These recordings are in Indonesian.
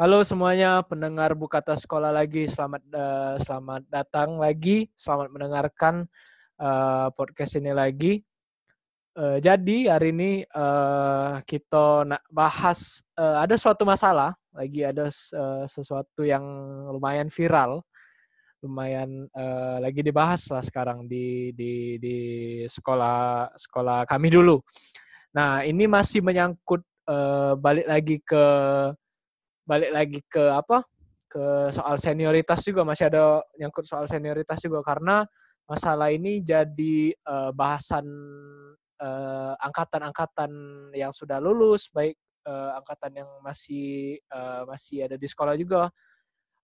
Halo semuanya pendengar Bukata Sekolah lagi, selamat uh, selamat datang lagi, selamat mendengarkan uh, podcast ini lagi. Uh, jadi hari ini uh, kita nak bahas uh, ada suatu masalah, lagi ada uh, sesuatu yang lumayan viral, lumayan uh, lagi dibahas lah sekarang di di di sekolah sekolah kami dulu. Nah ini masih menyangkut uh, balik lagi ke balik lagi ke apa ke soal senioritas juga masih ada nyangkut soal senioritas juga karena masalah ini jadi uh, bahasan uh, angkatan-angkatan yang sudah lulus baik uh, angkatan yang masih uh, masih ada di sekolah juga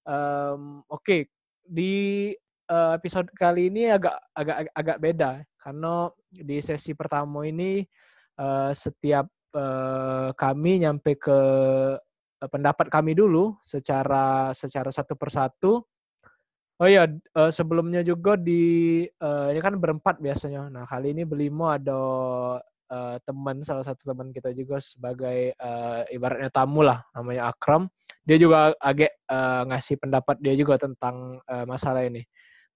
um, oke okay. di uh, episode kali ini agak agak agak beda karena di sesi pertama ini uh, setiap uh, kami nyampe ke Eh, pendapat kami dulu secara secara satu persatu. Oh iya, uh, sebelumnya juga di uh, ini kan berempat biasanya. Nah kali ini berlima ada teman salah satu teman kita juga sebagai ibaratnya tamu lah, namanya Akram. Dia juga agak ngasih pendapat dia juga tentang masalah ini.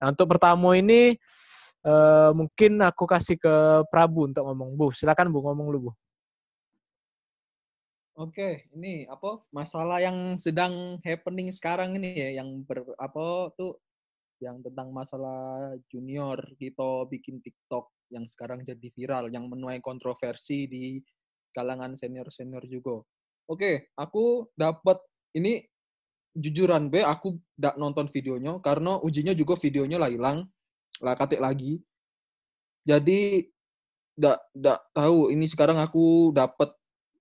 Nah untuk pertama ini mungkin aku kasih ke Prabu untuk ngomong. Bu, silakan Bu ngomong lu Bu. Oke, ini apa masalah yang sedang happening sekarang ini ya, yang ber apa tuh yang tentang masalah junior kita bikin TikTok yang sekarang jadi viral, yang menuai kontroversi di kalangan senior-senior juga. Oke, aku dapat ini jujuran be, aku tidak nonton videonya karena ujinya juga videonya lah hilang, lah katik lagi. Jadi tidak tidak tahu ini sekarang aku dapat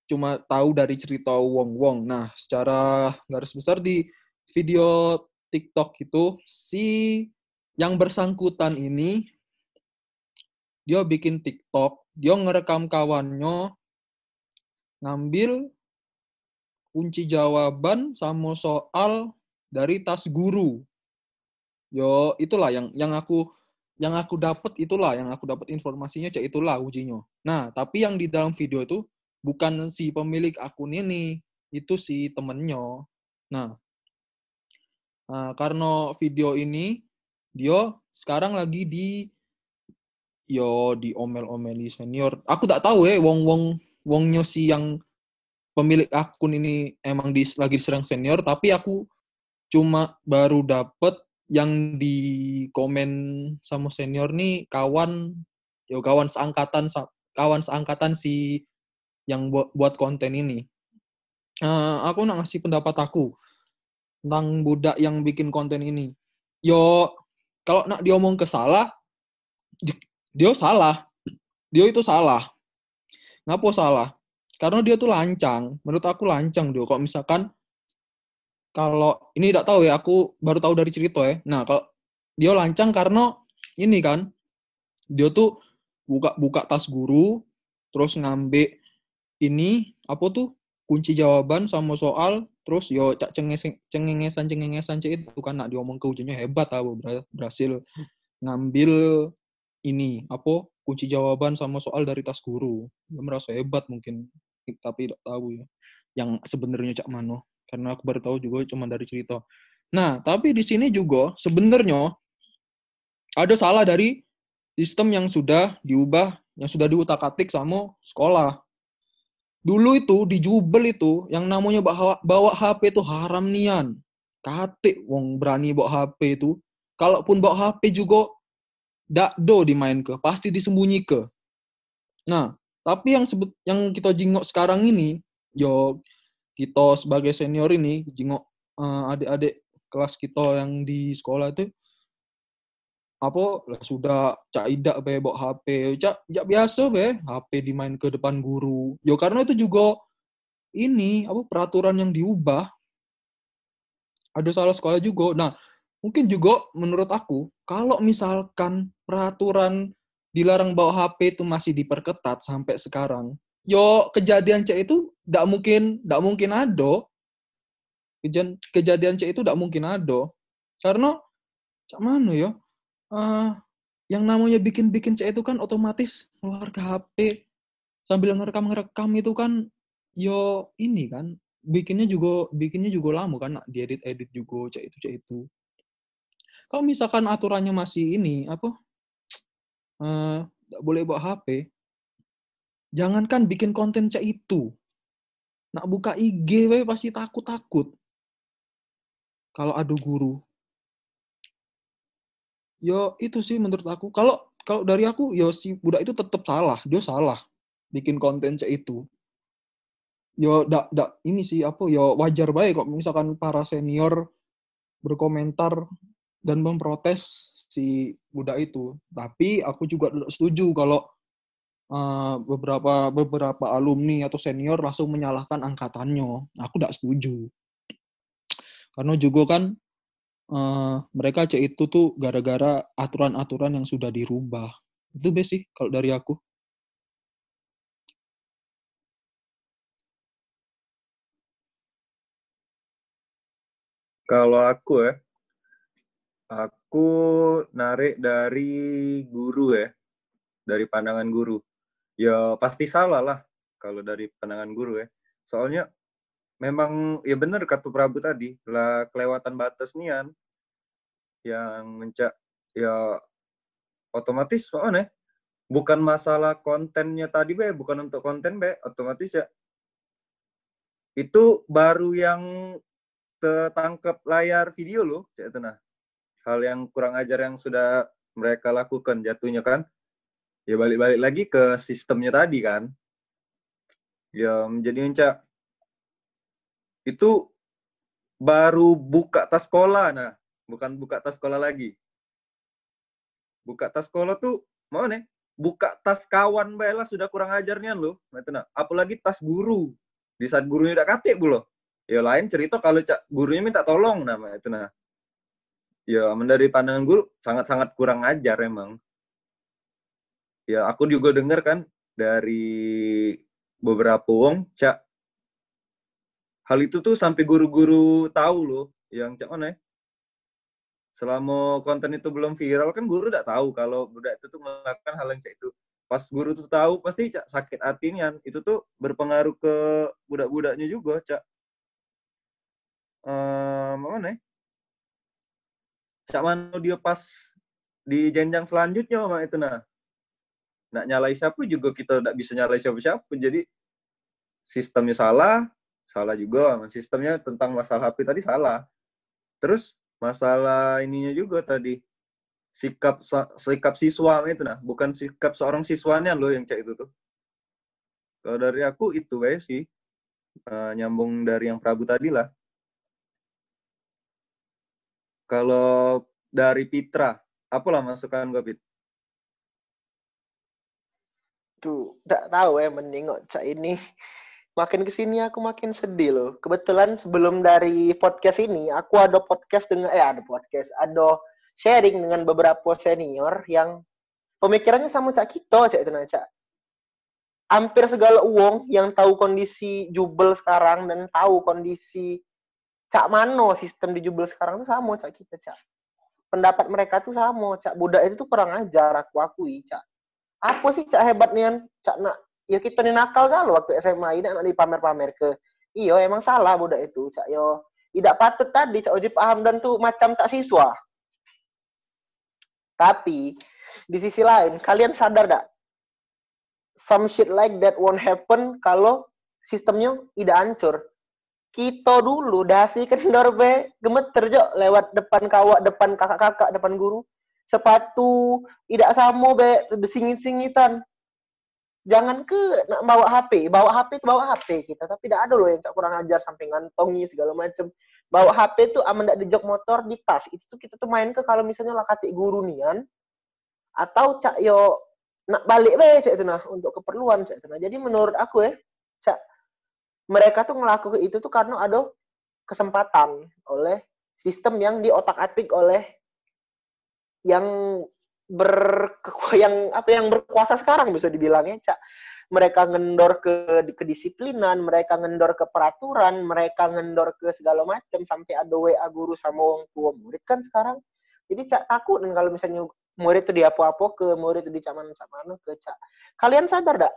cuma tahu dari cerita Wong Wong. Nah, secara garis besar di video TikTok itu si yang bersangkutan ini dia bikin TikTok, dia ngerekam kawannya ngambil kunci jawaban sama soal dari tas guru. Yo, itulah yang yang aku yang aku dapat itulah yang aku dapat informasinya cek itulah ujinya. Nah, tapi yang di dalam video itu bukan si pemilik akun ini, itu si temennya. Nah, nah karena video ini dia sekarang lagi di yo di omel-omeli senior. Aku tak tahu ya wong wong wongnya si yang pemilik akun ini emang di, lagi diserang senior, tapi aku cuma baru dapet yang di komen sama senior nih kawan yo kawan seangkatan kawan seangkatan si yang buat buat konten ini. Uh, aku nak ngasih pendapat aku tentang budak yang bikin konten ini. Yo, kalau nak diomong ke salah, dia salah. Dia itu salah. Ngapo salah? Karena dia tuh lancang. Menurut aku lancang dia. Kalau misalkan kalau ini tidak tahu ya, aku baru tahu dari cerita ya. Nah, kalau dia lancang karena ini kan, dia tuh buka buka tas guru, terus ngambil ini apa tuh kunci jawaban sama soal terus yo cak cengengesan cengengesan cek itu kan nak diomong ke ujiannya hebat aku berhasil ngambil ini apa kunci jawaban sama soal dari tas guru. Dia merasa hebat mungkin tapi tidak tahu ya yang sebenarnya cak mano. Karena aku baru tahu juga cuma dari cerita. Nah tapi di sini juga sebenarnya ada salah dari sistem yang sudah diubah yang sudah diutak-atik sama sekolah Dulu itu di Jubel itu yang namanya bawa, bawa HP itu haram nian. Katik wong berani bawa HP itu. Kalaupun bawa HP juga dak do dimain ke, pasti disembunyi ke. Nah, tapi yang sebut yang kita jingok sekarang ini, yo kita sebagai senior ini jingok uh, adik-adik kelas kita yang di sekolah itu apa? Lah sudah cak idak be bawa HP cak cak biasa be HP dimain ke depan guru. Yo karena itu juga ini apa peraturan yang diubah. Ada salah sekolah juga. Nah mungkin juga menurut aku kalau misalkan peraturan dilarang bawa HP itu masih diperketat sampai sekarang yo kejadian cek itu tidak mungkin tidak mungkin ada. Kejadian kejadian cek itu tidak mungkin ada. Karena cak mana ya uh, yang namanya bikin-bikin cek itu kan otomatis keluar ke HP sambil ngerekam-ngerekam itu kan yo ini kan bikinnya juga bikinnya juga lama kan diedit edit juga cek itu cek itu. Kalau misalkan aturannya masih ini apa uh, boleh bawa HP jangankan bikin konten cek itu. Nak buka IG we pasti takut takut kalau ada guru yo itu sih menurut aku. Kalau kalau dari aku yo si budak itu tetap salah. Dia salah bikin konten cek itu. Yo dak dak ini sih apa yo wajar baik kok misalkan para senior berkomentar dan memprotes si budak itu. Tapi aku juga setuju kalau uh, beberapa beberapa alumni atau senior langsung menyalahkan angkatannya. Aku tidak setuju. Karena juga kan uh, mereka cek itu tuh gara-gara aturan-aturan yang sudah dirubah itu basic kalau dari aku Kalau aku ya, aku narik dari guru ya, dari pandangan guru. Ya pasti salah lah kalau dari pandangan guru ya. Soalnya memang ya benar kata Prabu tadi, lah kelewatan batas nian yang mencak ya otomatis soalnya bukan masalah kontennya tadi be, bukan untuk konten be, otomatis ya itu baru yang tertangkap layar video loh, cek itu nah. Hal yang kurang ajar yang sudah mereka lakukan jatuhnya kan. Ya balik-balik lagi ke sistemnya tadi kan. Ya menjadi mencak itu baru buka tas sekolah nah, bukan buka tas sekolah lagi. Buka tas sekolah tuh mau nih buka tas kawan lah sudah kurang ajarnya loh. Nah, apalagi tas guru. Di saat gurunya udah katik bu loh ya lain cerita kalau cak gurunya minta tolong nama itu nah ya dari pandangan guru sangat-sangat kurang ajar emang ya aku juga dengar kan dari beberapa wong cak hal itu tuh sampai guru-guru tahu loh yang cak mana ya selama konten itu belum viral kan guru udah tahu kalau budak itu tuh melakukan hal yang cak itu pas guru tuh tahu pasti cak sakit hatinya itu tuh berpengaruh ke budak-budaknya juga cak um, mana ya? Cak mana dia pas di jenjang selanjutnya mama itu nah. Nak nyalai siapa juga kita tidak bisa nyalai siapa-siapa. Jadi sistemnya salah, salah juga. Sistemnya tentang masalah HP tadi salah. Terus masalah ininya juga tadi sikap sikap siswa itu nah, bukan sikap seorang siswanya loh yang cek itu tuh. Kalau dari aku itu guys sih uh, nyambung dari yang Prabu tadi lah. Kalau dari Pitra, apalah masukan gue, Pit? Tuh, gak tahu ya menengok cak ini. Makin ke sini aku makin sedih loh. Kebetulan sebelum dari podcast ini, aku ada podcast dengan, eh ada podcast, ada sharing dengan beberapa senior yang pemikirannya sama cak kita, cak itu cak. Hampir segala uang yang tahu kondisi jubel sekarang dan tahu kondisi cak mano sistem di Jubel sekarang tuh sama cak kita cak pendapat mereka tuh sama cak budak itu tuh kurang ajar aku akui cak apa sih cak hebat nih cak nak ya kita nih nakal kan waktu SMA ini nak dipamer-pamer ke. Iyo emang salah budak itu cak yo. Tidak patut tadi cak Oji paham dan tuh macam tak siswa. Tapi di sisi lain kalian sadar dak some shit like that won't happen kalau sistemnya tidak hancur. Kita dulu dasi kendor be gemeter jo lewat depan kawak depan kakak-kakak depan guru. Sepatu tidak sama be singit-singitan jangan ke bawa HP bawa HP itu bawa HP kita. Tapi tidak ada loh yang kurang ajar sampai ngantongi segala macem bawa HP tuh aman di jok motor di tas. Itu tuh kita tuh main ke kalau misalnya lah kati guru nian atau cak yo nak balik be cak itu nah untuk keperluan cak itu nah. Jadi menurut aku ya cak mereka tuh ngelakuin itu tuh karena ada kesempatan oleh sistem yang diotak-atik oleh yang ber yang apa yang berkuasa sekarang bisa dibilangnya cak. Mereka ngendor ke kedisiplinan mereka ngendor ke peraturan mereka ngendor ke segala macam sampai ada WA guru sama orang tua murid kan sekarang. Jadi cak takut dan kalau misalnya murid itu diapo-apo ke murid itu dicaman-caman ke cak. Kalian sadar dak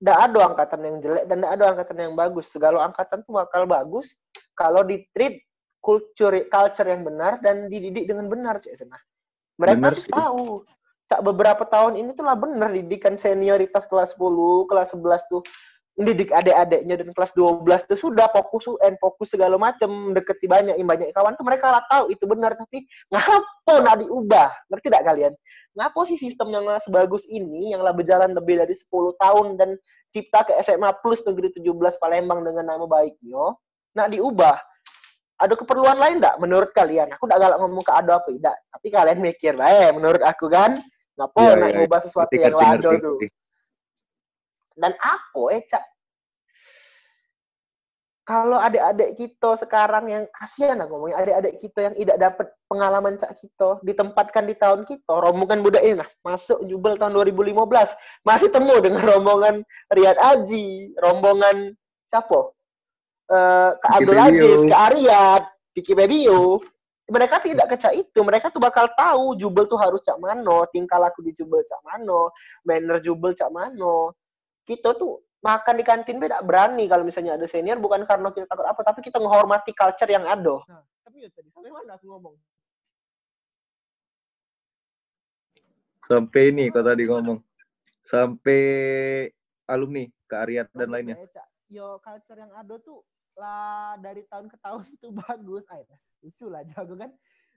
ndak ada angkatan yang jelek dan ndak ada angkatan yang bagus. Segala angkatan tuh bakal bagus kalau di treat culture culture yang benar dan dididik dengan benar cek nah. Mereka sih. tahu. Cak beberapa tahun ini tuh lah benar didikan senioritas kelas 10, kelas 11 tuh mendidik adik-adiknya dan kelas 12 tuh sudah fokus UN, fokus segala macam, deketi banyak, banyak kawan tuh mereka lah tahu itu benar tapi ngapa nak diubah? Ngerti tidak kalian? Ngapa sih sistem yang lah sebagus ini yang lah berjalan lebih dari 10 tahun dan cipta ke SMA Plus Negeri 17 Palembang dengan nama baik yo, nak diubah? Ada keperluan lain enggak menurut kalian? Aku enggak galak ngomong ke ada apa tidak, tapi kalian mikir lah eh menurut aku kan, ngapa Iya, nak iya, ngubah sesuatu Ngerti, yang ngerti, lado ngerti, tuh? dan apa eh cak kalau adik-adik kita sekarang yang kasihan aku ngomongnya adik-adik kita yang tidak dapat pengalaman cak kita ditempatkan di tahun kita rombongan budak ini nah masuk jubel tahun 2015 masih temu dengan rombongan Riyad Aji rombongan siapa Eh Vicky Abdul Aziz. Kak Ariyad Vicky Bebio mereka tidak kecak itu mereka tuh bakal tahu jubel tuh harus cak mano tingkah laku di jubel cak mano manner jubel cak mano kita tuh makan di kantin beda berani kalau misalnya ada senior bukan karena kita takut apa tapi kita menghormati culture yang ada. Nah, tapi ya tadi sampai mana aku ngomong? Sampai ini kau tadi ngomong. Sampai alumni ke Arya dan lainnya. Ya. Yo culture yang ada tuh lah dari tahun ke tahun tuh bagus. Ah, ya, lucu lah jago kan.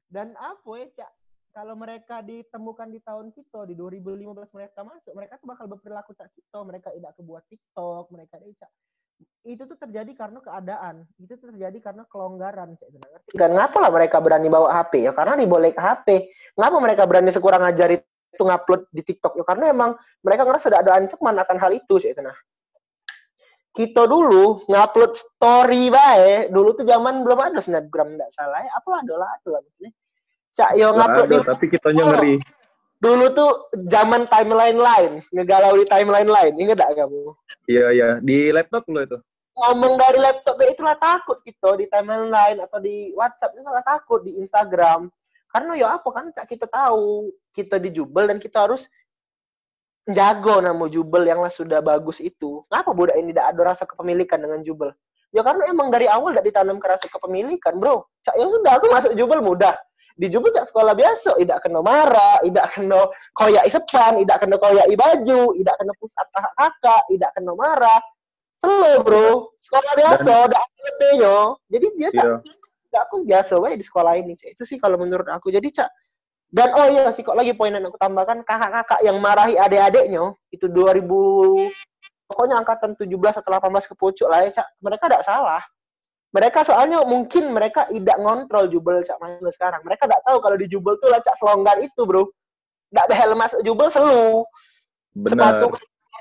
Dan apa ya cak? Kalau mereka ditemukan di tahun kita di 2015 mereka masuk mereka tuh bakal berperilaku cak kita mereka tidak kebuat TikTok mereka ada cak. Itu tuh terjadi karena keadaan. Itu tuh terjadi karena kelonggaran cak. Dan ngapa lah mereka berani bawa HP ya karena diboleh HP ngapa mereka berani sekurang ajar itu ngupload di TikTok? Ya karena emang mereka ngerasa ada ancaman akan hal itu cak. Nah kita dulu ngupload story bae dulu tuh zaman belum ada snapgram nggak salah ya apa ada lah ada lah maksudnya cak yo ngupload ada, tapi kitanya Oh. ngeri. dulu tuh zaman timeline lain ngegalau di timeline lain inget gak kamu Iya, iya. Di laptop lo itu. ngomong dari laptop ya itulah takut gitu di timeline lain atau di WhatsApp itu lah takut di Instagram karena ya apa kan Cak, kita tahu kita di Jubel dan kita harus jago nama Jubel yang lah sudah bagus itu kenapa budak ini tidak ada rasa kepemilikan dengan Jubel ya karena emang dari awal tidak ditanam ke rasa kepemilikan bro Cak, ya sudah aku masuk Jubel mudah di Jubel Cak sekolah biasa tidak kena marah tidak kena koyak sepan tidak kena koyak baju tidak kena pusat kakak tidak kena marah Selo bro, sekolah biasa, udah ada lebihnya. Jadi dia cak, cak aku biasa wae di sekolah ini. Cak. Itu sih kalau menurut aku. Jadi cak, dan oh iya sih kok lagi poin yang aku tambahkan kakak-kakak yang marahi adik-adiknya itu 2000 pokoknya angkatan 17 atau 18 ke pucuk lah ya cak. Mereka tidak salah. Mereka soalnya mungkin mereka tidak ngontrol jubel cak mana sekarang. Mereka tidak tahu kalau di jubel tuh lah cak selonggar itu bro. Tidak ada helm masuk jubel selu Benar. sepatu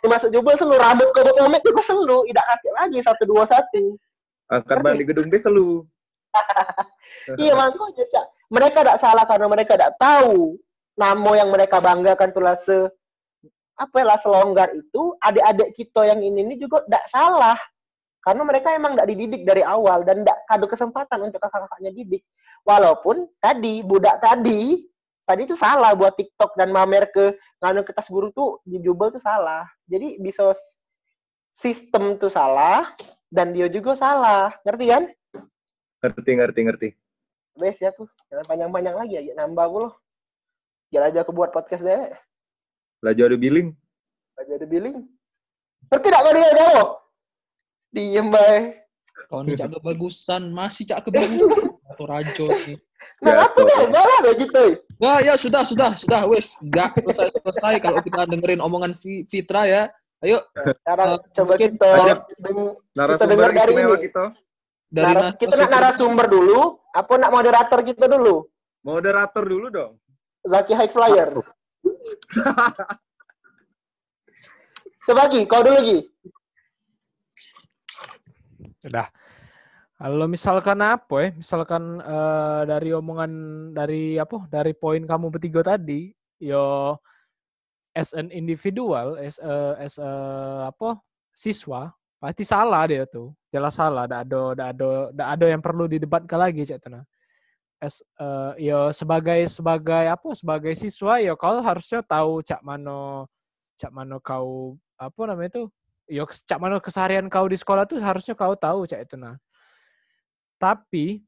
masuk jubel selu rambut ke pomek juga selu tidak kaki lagi satu dua satu Ngerti? balik gedung B selu. iya makanya cak mereka tidak salah karena mereka tidak tahu nama yang mereka banggakan tuh lah se apa ya lah selonggar itu adik-adik kita yang ini ini juga tidak salah. Karena mereka emang tidak dididik dari awal dan tidak ada kesempatan untuk kakak-kakaknya didik. Walaupun tadi budak tadi tadi itu salah buat TikTok dan mamer ke nganu ke tas guru tuh di jubel tuh salah. Jadi bisa sistem tuh salah dan dia juga salah. Ngerti kan? Ngerti, ngerti, ngerti. Bes ya aku jangan panjang-panjang lagi ya nambah aku loh biar aja aku buat podcast deh jauh ada billing. aja ada billing ngerti tidak kau dia jauh diem bay Kau nih cak kebagusan, masih cak kebagusan. Atau rajo nih. nah apa dong malah begitu Nah, ya sudah, sudah, sudah, wes. Gak selesai selesai kalau kita dengerin omongan Fi- Fitra ya. Ayo, Nah, sekarang Eh, coba kita ada deng- Narasumber dengar dari ini. kita. Dari naras- kita nak narasumber dulu apa nak moderator kita dulu Moderator dulu dong. Zaki High Flyer coba Gi, kau dulu Gi Udah. Kalau misalkan apa ya? Misalkan eh, dari omongan dari apa? Dari poin kamu bertiga tadi, yo as an individual, as a, as a, apa? siswa, pasti salah dia tuh. Jelas salah, ada ada ada ada ndak ada yang perlu didebatkan lagi cek tenang. As eh, yo sebagai sebagai apa? Sebagai siswa yo kau harusnya tahu cak mano cak mano kau apa namanya itu yo cak mana keseharian kau di sekolah tuh harusnya kau tahu cak itu nah tapi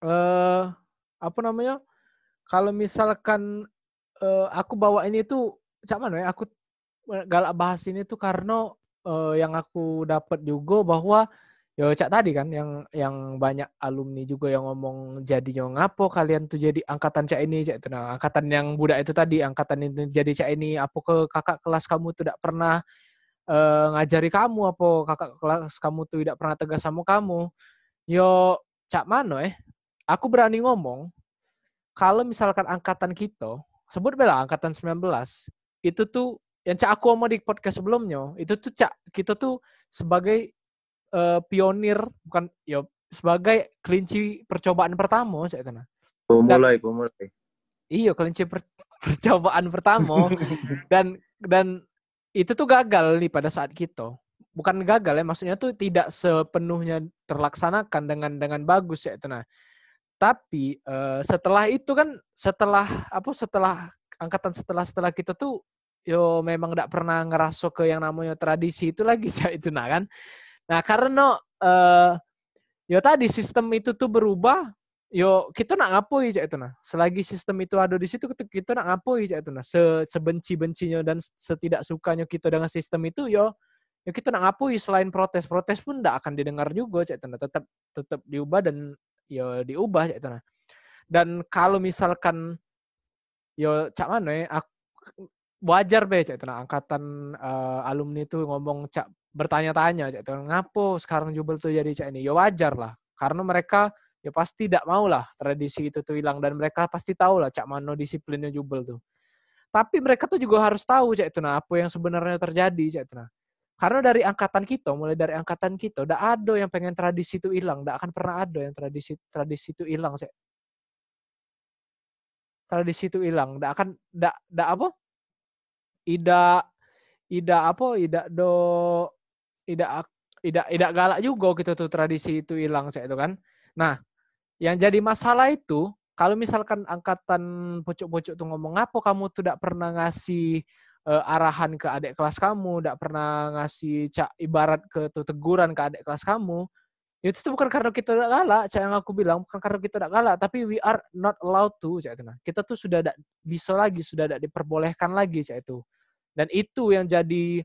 eh apa namanya kalau misalkan eh, aku bawa ini tuh cak mana ya aku galak bahas ini tuh karena eh, yang aku dapat juga bahwa ya cak tadi kan yang yang banyak alumni juga yang ngomong jadinya ngapo kalian tuh jadi angkatan cak ini cak itu. Nah angkatan yang budak itu tadi angkatan itu jadi cak ini apa ke kakak kelas kamu tuh tidak pernah eh, ngajari kamu apa kakak kelas kamu tuh tidak pernah tegas sama kamu. Yo cak mano eh aku berani ngomong kalau misalkan angkatan kita sebut bela angkatan 19 itu tuh yang cak aku ngomong di podcast sebelumnya itu tuh cak kita tuh sebagai eh, pionir bukan yo sebagai kelinci percobaan pertama cak itu nah Pemulai, pemulai. Iya, kelinci per- percobaan pertama dan dan itu tuh gagal nih pada saat kita. Bukan gagal ya, maksudnya tuh tidak sepenuhnya terlaksanakan dengan dengan bagus ya itu nah. Tapi eh, setelah itu kan setelah apa setelah angkatan setelah setelah kita tuh yo memang tidak pernah ngerasa ke yang namanya tradisi itu lagi ya itu nah kan. Nah, karena eh yo tadi sistem itu tuh berubah yo kita nak ngapoi cak itu nah. Selagi sistem itu ada di situ kita, kita nak ngapoi cak itu nah. Se, sebenci bencinya dan setidak sukanya kita dengan sistem itu yo yo kita nak ngapoi. Selain protes protes pun tidak akan didengar juga cak itu nah. Tetap tetap diubah dan yo diubah cak itu nah. Dan kalau misalkan yo cak mana ya wajar be cak itu nah angkatan eh, alumni itu ngomong cak bertanya-tanya cak itu ngapo sekarang jubel tuh jadi cak ini yo wajar lah karena mereka ya pasti tidak mau lah tradisi itu tuh hilang dan mereka pasti tahu lah cak mano disiplinnya jubel tuh. Tapi mereka tuh juga harus tahu cak itu nah apa yang sebenarnya terjadi cak itu nah. Karena dari angkatan kita, mulai dari angkatan kita, udah ada yang pengen tradisi itu hilang, tidak akan pernah ada yang tradisi tradisi itu hilang cak. Tradisi itu hilang, tidak akan, tidak, tidak apa? Ida, ida apa? Ida do, ida, ida, ida galak juga gitu tuh tradisi itu hilang cak itu kan. Nah, yang jadi masalah itu kalau misalkan angkatan pucuk-pucuk tuh ngomong apa kamu tuh tidak pernah ngasih eh, arahan ke adik kelas kamu, tidak pernah ngasih cak ibarat ke tuh teguran ke adik kelas kamu, itu tuh bukan karena kita tidak galak, cak yang aku bilang bukan karena kita tidak galak, tapi we are not allowed to, cak itu nah. Kita tuh sudah tidak bisa lagi, sudah tidak diperbolehkan lagi, cak itu. Dan itu yang jadi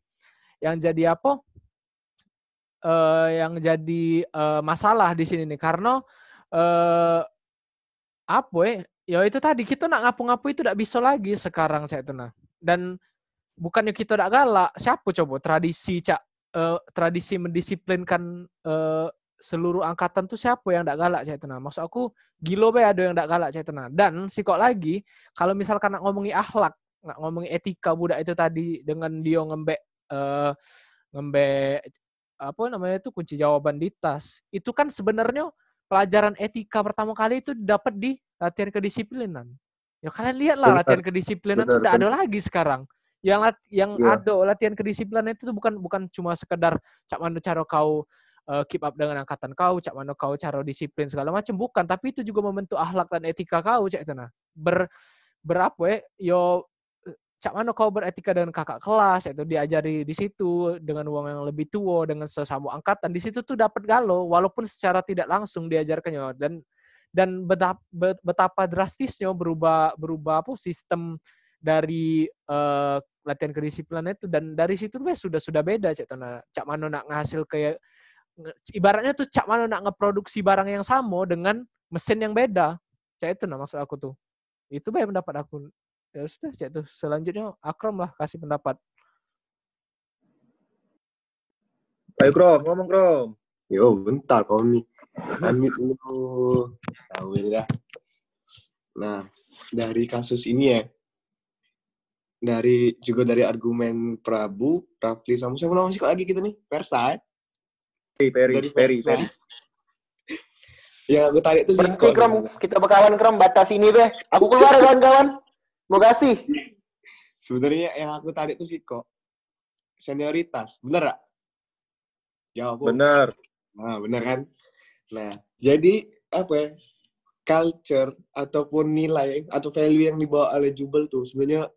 yang jadi apa? eh yang jadi eh, masalah di sini nih karena eh apa ya? Ya itu tadi kita nak ngapu-ngapu itu tidak bisa lagi sekarang saya itu nah. Dan bukannya kita tidak galak, siapa coba tradisi cak eh, tradisi mendisiplinkan eh, seluruh angkatan tuh siapa yang tidak galak cak itu nah. Maksud aku gilo be ada yang tidak galak itu nah. Dan si kok lagi kalau misalkan nak ngomongi akhlak, nak ngomongi etika budak itu tadi dengan dia ngembek eh, ngembek apa namanya itu kunci jawaban di tas. Itu kan sebenarnya pelajaran etika pertama kali itu dapat di latihan kedisiplinan. Ya kalian lihatlah Benar. latihan kedisiplinan Benar, sudah ada lagi sekarang. Yang lat, yang Iya. ada latihan kedisiplinan itu bukan bukan cuma sekedar cak mana cara kau uh, keep up dengan angkatan kau, cak mana kau cara disiplin segala macam bukan, tapi itu juga membentuk akhlak dan etika kau cak itu nah. Ber berapa ya? Yo cak mana kau beretika dengan kakak kelas? Itu diajari di situ dengan uang yang lebih tua dengan sesama angkatan. Di situ tuh dapat galau walaupun secara tidak langsung diajarkannya. Dan dan betapa, betapa drastisnya berubah berubah apa sistem dari eh, latihan kedisiplinan itu. Dan dari situ wes sudah sudah beda cak Tana. cak mana nak ngasil kayak ibaratnya tuh cak mana nak ngeproduksi barang yang sama dengan mesin yang beda. Cak itu nah maksud aku tuh. Itu baik pendapat aku ya sudah cak tuh selanjutnya Akram lah kasih pendapat Ayo Krom, ngomong Krom. Yo, bentar kau nih. Amit dulu. Tahu ini dah. Nah, dari kasus ini ya, dari juga dari argumen Prabu, Rafli, sama siapa namanya sih lagi gitu nih? Persa ya? Peri, Peri, Dari Peri. Peri. Yang aku tarik tuh Berhenti Ziko. Kram, kita berkawan Kram, batas ini be. Aku keluar ya kawan-kawan. Mau kasih. Sebenarnya yang aku tarik tuh Ziko. Senioritas, bener gak? Jawab. Bu. Benar. Nah, bener kan? Nah, jadi apa ya? Culture ataupun nilai atau value yang dibawa oleh Jubel tuh sebenarnya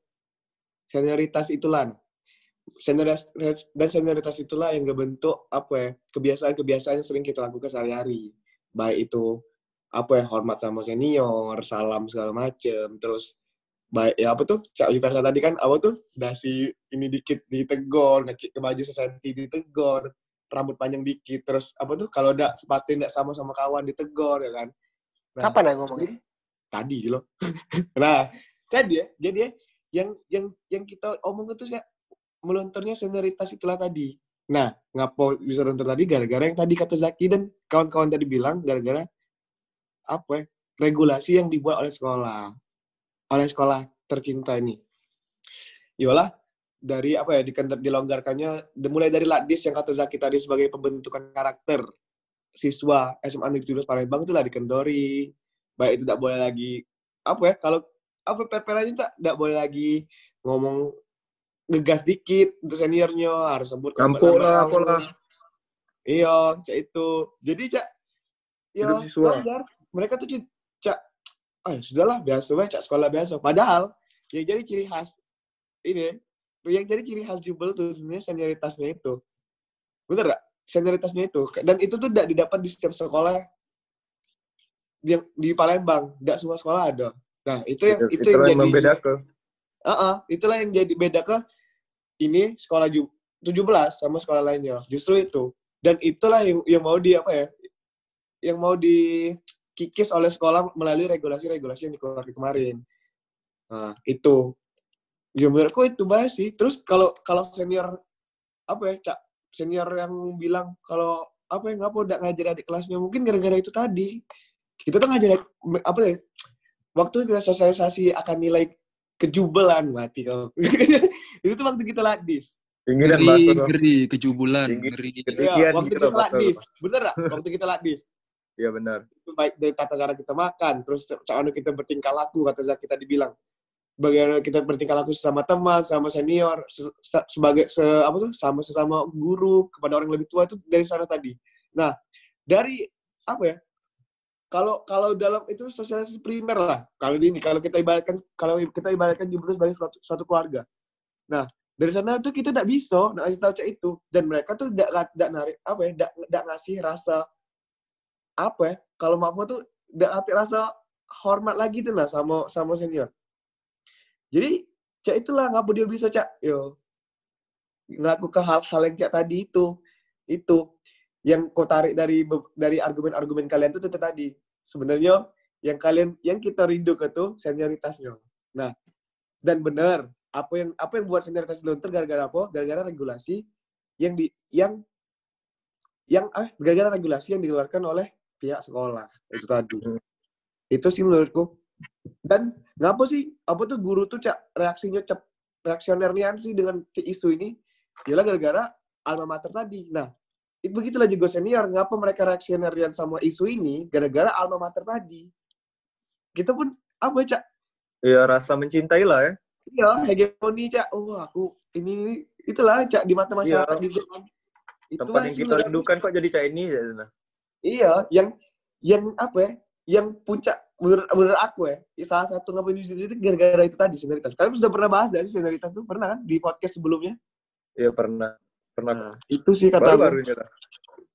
senioritas itulah. senioritas dan senioritas itulah yang ngebentuk apa ya kebiasaan-kebiasaan yang sering kita lakukan sehari-hari baik itu apa ya hormat sama senior salam segala macem terus baik ya apa tuh? Cak Viversa tadi kan apa tuh? Dasi ini dikit ditegor ngecik ke baju sesenti ditegor rambut panjang dikit terus apa tuh? Kalau udah sepatu tidak sama sama kawan ditegor ya kan? Nah, Kapan ya ngomongnya? jadi- tadi loh. Nah jadi ya jadi ya yang yang yang kita omong itu ya melunturnya senioritas itulah tadi. Nah ngapo bisa luntur tadi? Gara-gara yang tadi kata Zaki dan kawan-kawan tadi bilang gara-gara apa ya? Regulasi yang dibuat oleh sekolah oleh sekolah tercinta ini Yolah dari apa ya dilonggarkannya mulai dari ladis yang kata Zaki tadi sebagai pembentukan karakter siswa SMA Negeri 17 Palembang itulah dikendori baik itu tidak boleh lagi apa ya kalau apa perperannya tak tidak boleh lagi ngomong ngegas dikit untuk seniornya harus sebut Campur lah, lah. iya cak itu jadi cak ya Hidup siswa. wajar. mereka tuh cak ah sudahlah biasa cak sekolah biasa. Padahal yang jadi ciri khas ini yang jadi ciri khas jubel tuh sebenarnya senioritasnya itu. Bener gak senioritasnya itu. Dan itu tuh tidak didapat di setiap sekolah yang di Palembang. Tidak semua sekolah ada. Nah itu yang itu, itulah yang yang jadi membedakan. Heeh, itulah yang jadi beda ke ini sekolah ju- 17 sama sekolah lainnya. Justru itu. Dan itulah yang, yang mau di apa ya? Yang mau dikikis oleh sekolah melalui regulasi-regulasi yang dikeluarkan kemarin. Nah, itu. Ya menurutku itu bahas sih. Terus kalau kalau senior apa ya, Cak? Senior yang bilang kalau apa ya, ngapa udah ngajar adik kelasnya mungkin gara-gara itu tadi. Kita tuh ngajar apa ya? Waktu kita sosialisasi akan nilai kejubelan mati kau. itu tuh waktu kita ladis. tinggi dan Ngeri, ngeri, kejubulan, ngeri. Iya, Demikian waktu gitu kita ladis. Bener gak? Waktu kita ladis. Iya benar Itu baik dari tata cara kita makan, terus cara kita bertingkah laku, kata Zaki tadi bilang. Bagaimana kita bertingkah laku sama teman, sama senior, se- se- sebagai se, apa tuh, sama sesama guru kepada orang yang lebih tua itu dari sana tadi. Nah, dari apa ya? Kalau kalau dalam itu sosialisasi primer lah. Kalau ini kalau kita ibaratkan kalau kita ibaratkan jumlah sebagai suatu, suatu keluarga. Nah, dari sana tuh kita tidak bisa nak kasih tahu cak itu dan mereka tuh tidak narik apa ya tidak ngasih rasa apa ya kalau maaf tuh tidak hati rasa hormat lagi tuh lah sama sama senior. Jadi cak itulah ngapa dia bisa cak? Yo melakukan hal-hal yang kayak tadi itu itu yang kau tarik dari dari argumen-argumen kalian tuh itu tadi. Sebenarnya yang kalian yang kita rindu ke tuh senioritasnya. Nah dan benar apa yang apa yang buat senioritas luntur gara-gara apa? Gara-gara regulasi yang di yang yang eh gara-gara regulasi yang dikeluarkan oleh pihak sekolah. Itu tadi. Itu sih menurutku. Dan ngapa sih apa tuh guru tuh cak reaksinya cep reaksionernya sih dengan ke isu ini? Yalah gara-gara alma mater tadi. Nah itu begitulah juga senior. Ngapa mereka reaksionerian sama isu ini? Gara-gara alma mater tadi. Kita pun apa cak? Iya rasa mencintai lah ya. Iya hegemoni cak. Oh aku ini ini, itulah cak di mata masyarakat Iya. juga kan. Tempat Itulah yang kita rindukan kok jadi Chinese ya Zana? Iya, yang yang apa ya? Yang puncak menurut menurut aku ya, salah satu ngapain di situ itu gara-gara itu tadi senioritas. Kalian sudah pernah bahas dari senioritas itu pernah kan di podcast sebelumnya? iya pernah pernah Nah, itu sih kata baru baru.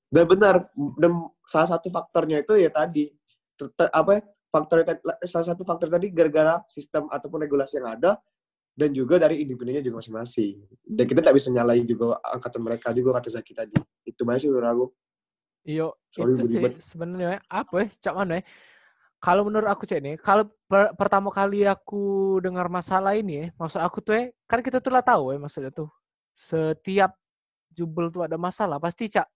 Dan benar, dan salah satu faktornya itu ya tadi ter- ter- apa ya? Faktor salah satu faktor tadi gara-gara sistem ataupun regulasi yang ada dan juga dari individunya juga masing-masing. Dan kita tidak bisa nyalain juga angkatan mereka juga kata Zaki tadi. Itu banyak sih menurut aku. Iyo, Sorry, itu sih sebenarnya apa ya, cak mana ya? Kalau menurut aku cek nih, kalau per- pertama kali aku dengar masalah ini ya, maksud aku tuh ya, kan kita tuh lah tahu ya maksudnya tuh, setiap jubel tuh ada masalah, pasti cak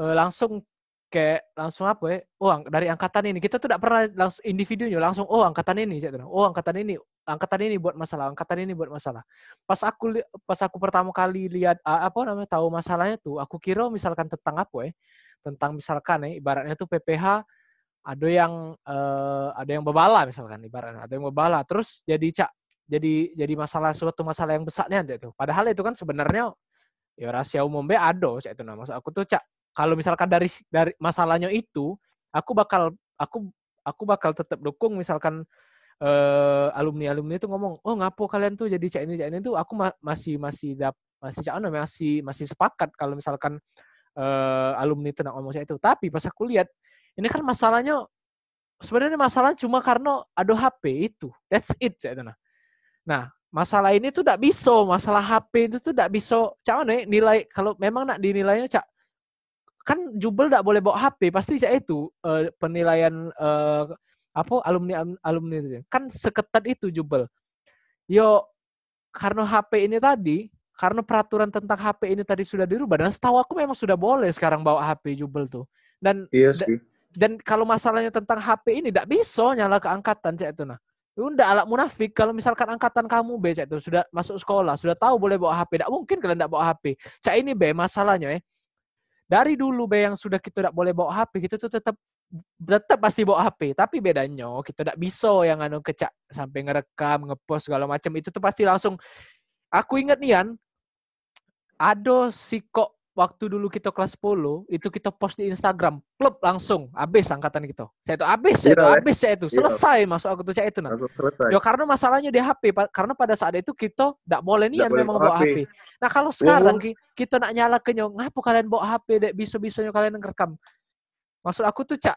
eh, langsung kayak langsung apa ya, oh ang- dari angkatan ini, kita tuh tidak pernah langsung individunya langsung, oh angkatan ini, cak, oh angkatan ini, angkatan ini buat masalah, angkatan ini buat masalah. Pas aku pas aku pertama kali lihat apa namanya tahu masalahnya tuh, aku kira misalkan tentang apa ya, tentang misalkan ya ibaratnya tuh PPH ada yang eh, ada yang bebala misalkan ibaratnya ada yang bebala terus jadi cak jadi jadi masalah suatu masalah yang besarnya itu padahal itu kan sebenarnya ya rahasia umum be ada cak itu nah maksud aku tuh cak kalau misalkan dari dari masalahnya itu aku bakal aku aku bakal tetap dukung misalkan eh, alumni alumni itu ngomong oh ngapo kalian tuh jadi cak ini cak ini? Tuh aku ma- masih masih dap masih cak masih masih sepakat kalau misalkan eh, alumni ngomong cak itu. Tapi pas aku lihat ini kan masalahnya sebenarnya masalah cuma karena ada HP itu. That's it nah. Nah, masalah ini tuh tidak bisa, masalah HP itu tuh tidak bisa. Cak mana ya, nilai kalau memang nak dinilainya cak kan jubel tidak boleh bawa HP pasti cak itu eh, penilaian eh, apa alumni alumni itu kan seketat itu jubel. Yo karena HP ini tadi karena peraturan tentang HP ini tadi sudah dirubah dan setahu aku memang sudah boleh sekarang bawa HP jubel tuh. Dan Iya sih. dan kalau masalahnya tentang HP ini tidak bisa nyala ke angkatan cak itu nah. Udah alat munafik. Kalau misalkan angkatan kamu B cak itu sudah masuk sekolah sudah tahu boleh bawa HP tidak mungkin kalian tidak bawa HP cak ini B masalahnya ya dari dulu B yang sudah kita tidak boleh bawa HP kita tuh tetap tetap pasti bawa HP tapi bedanya kita tidak bisa yang anu kecak sampai ngerekam ngepost segala macam itu tuh pasti langsung aku ingat nian si kok waktu dulu kita kelas 10 itu kita post di Instagram klub langsung habis angkatan kita saya itu habis saya itu Iya, eh. habis saya itu Iya. selesai masuk aku tuh cak itu nah selesai. Ya karena masalahnya di HP, karena pada saat itu kita tidak boleh boleh memang bawa HP. HP. Nah kalau sekarang ki- kita nak nyala ke nyong, ngapa kalian bawa HP dek bisa-bisanya kalian ngerekam? Maksud aku tuh cak,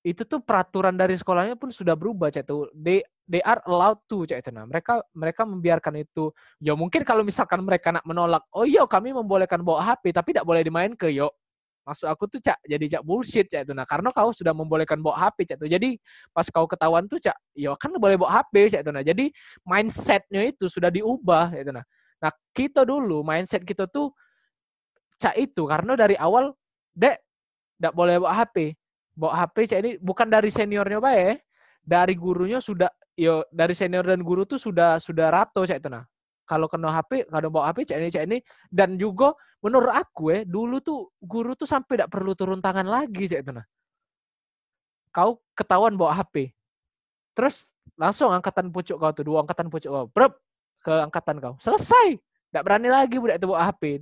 itu tuh peraturan dari sekolahnya pun sudah berubah cak tuh. They they are allowed to cak itu nah. Mereka mereka membiarkan itu. Ya mungkin kalau misalkan mereka nak menolak, oh iya kami membolehkan bawa HP tapi tidak boleh dimain ke yo. Maksud aku tuh cak jadi cak bullshit cak itu nah karena kau sudah membolehkan bawa HP cak tuh. Jadi pas kau ketahuan tuh cak, ya kan boleh bawa HP cak itu nah. Jadi mindsetnya itu sudah diubah itu nah. Nah kita dulu mindset kita tuh cak itu karena dari awal dek tidak boleh bawa HP. Bawa HP cak ini bukan dari seniornya bae, ya. dari gurunya sudah yo dari senior dan guru tuh sudah sudah rato cak itu nah. Kalau kena HP, kalau bawa HP cak ini cak ini dan juga menurut aku ya dulu tuh guru tuh sampai tidak perlu turun tangan lagi cak itu nah. Kau ketahuan bawa HP, terus langsung angkatan pucuk kau tuh dua angkatan pucuk kau, Brep, ke angkatan kau, selesai. Tidak berani lagi budak itu bawa HP.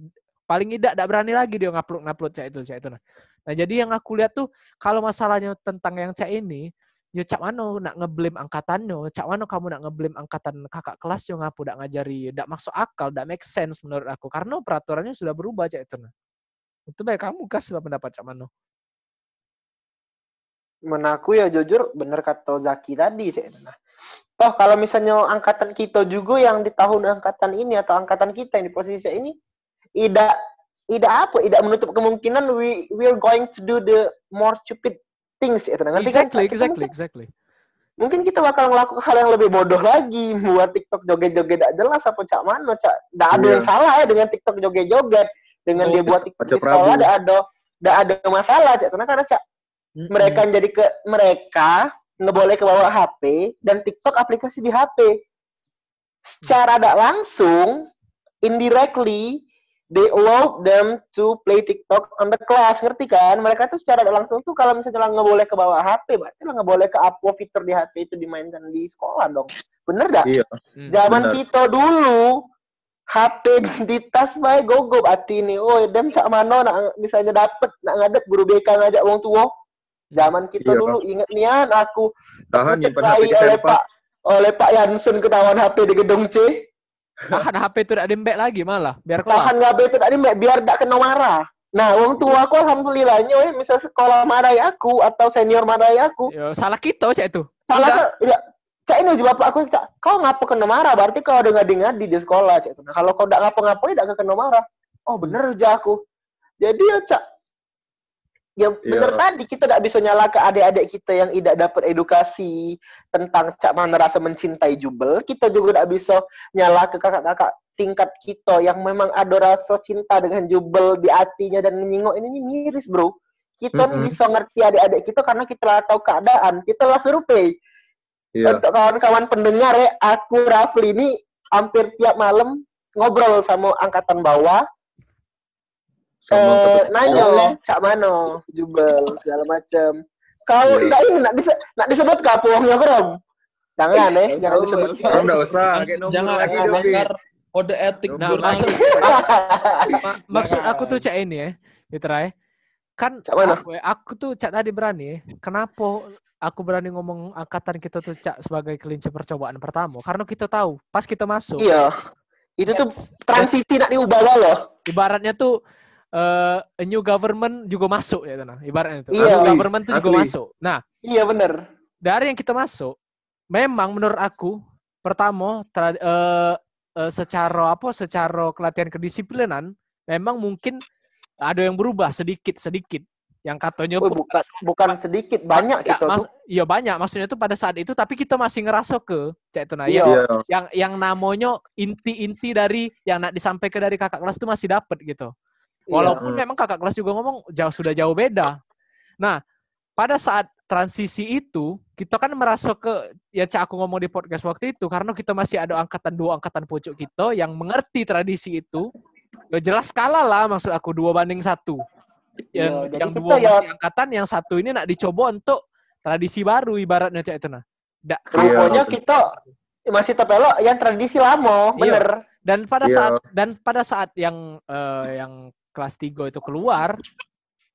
Paling tidak tidak berani lagi dia ngupload ngupload cak itu cak itu nah. Nah jadi yang aku lihat tuh kalau masalahnya tentang yang cak ini, ya cak mana nak ngeblame angkatannya, cak mana kamu nak ngeblame angkatan kakak kelas yang ngapu tidak ngajari, tidak masuk akal, tidak make sense menurut aku karena peraturannya sudah berubah cak itu. Itu baik kamu kasih pendapat cak mana? Menaku ya jujur bener kata Zaki tadi sih. Nah, toh kalau misalnya angkatan kita juga yang di tahun angkatan ini atau angkatan kita yang di posisi ini tidak tidak apa tidak menutup kemungkinan we we are going to do the more stupid things itu nanti kan Exactly, kita exactly, mungkin, exactly. mungkin kita bakal ngelakuin hal yang lebih bodoh lagi buat TikTok joget-joget tidak jelas apa cak mana cak tidak ada Iya. yang salah ya dengan TikTok joget-joget dengan Oh, dia buat TikTok di sekolah tidak ada tidak ada masalah cak karena karena cak Mm-mm. mereka jadi ke mereka nggak boleh ke bawah HP dan TikTok aplikasi di HP. Secara tidak langsung, indirectly, they allow them to play TikTok on the class, ngerti kan? Mereka tuh secara langsung tuh kalau misalnya nggak boleh ke bawah HP, berarti nggak boleh ke apa fitur di HP itu dimainkan di sekolah dong. Bener dah? Iya. Hmm. Zaman benar. kita dulu HP di tas bae gogo berarti ini. Oh, dem sak mano nak misalnya dapet nak ngadep guru BK ngajak wong tua. Zaman kita Iya. dulu inget nian aku Tahan Aku nyimpan HP di oleh. Pak oleh Pak Yansen ketahuan HP di gedung C. Tahan HP itu tidak dembek lagi malah, biar kelar. Tahan nggak itu tadi Mbak, biar tidak kena marah. Nah, wong tua aku alhamdulillahnya, we, misal sekolah marahi aku atau senior marahi aku, Ya, salah kita cak itu. salah Tidak. ke, ya, cak ini juga bapak aku, cak, kau ngapa kena marah? Berarti kau ada ngadi-ngadi di sekolah, cak. Nah, kalau kau tidak ngapa-ngapa, tidak kena marah. Oh, bener aja aku. Jadi ya, cak, ya bener Iya. tadi kita tidak bisa nyala ke adik-adik kita yang tidak dapat edukasi tentang cak mana rasa mencintai jubel. Kita juga tidak bisa nyala ke kakak-kakak tingkat kita yang memang ada rasa cinta dengan jubel di hatinya dan menyingok ini, ini miris bro. Kita nih Mm-mm. bisa ngerti adik-adik kita karena kita lah tahu keadaan. Kita lah survei. Iya. Untuk kawan-kawan pendengar ya, aku Rafli ini hampir tiap malam ngobrol sama angkatan bawah eh, sekolah. cak mano jubel segala macam kau Iya. enggak ini nak, dise, nak disebut kah pohongnya Bro? jangan eh jangan disebut nggak Kamu nggak usah, Jangan melanggar kode etik Nah, maksud, ma- maksud aku tuh cak ini ya, Mitra ya. Kan Cak aku, aku tuh cak tadi berani ya. Kenapa aku berani ngomong angkatan kita tuh cak sebagai kelinci percobaan pertama? Karena kita tahu pas kita masuk, iya Itu tuh transisi nak diubah loh. ibaratnya tuh eh a new government juga masuk ya nah ibaratnya itu Iya. new Asli, government tuh juga masuk nah Iya bener. dari yang kita masuk memang menurut aku pertama tra- eh, eh, secara apa secara kelatihan kedisiplinan memang mungkin ada yang berubah sedikit sedikit yang katanya pun bukan bukan sedikit, banyak Ya, gitu mas- tuh. iya banyak maksudnya itu pada saat itu tapi kita masih ngerasa ke cek itu nah Iya. yang, Iya. yang yang namanya inti-inti dari yang nak disampaikan dari kakak kelas itu masih dapet gitu. Walaupun Hmm. memang kakak kelas juga ngomong jauh sudah jauh beda. Nah, pada saat transisi itu kita kan merasa ke ya cak aku ngomong di podcast waktu itu karena kita masih ada angkatan dua angkatan pucuk kita yang mengerti tradisi itu. Ya jelas kalah lah maksud aku dua banding satu. Yang, Iya, jadi yang kita dua ya- masih angkatan, yang satu ini nak dicoba untuk tradisi baru ibaratnya cak itu nah. Da- Iya. Pokoknya kita masih tepelo yang tradisi lama, Iya. bener. Dan pada Iya. saat dan pada saat yang eh, yang kelas 3 itu keluar,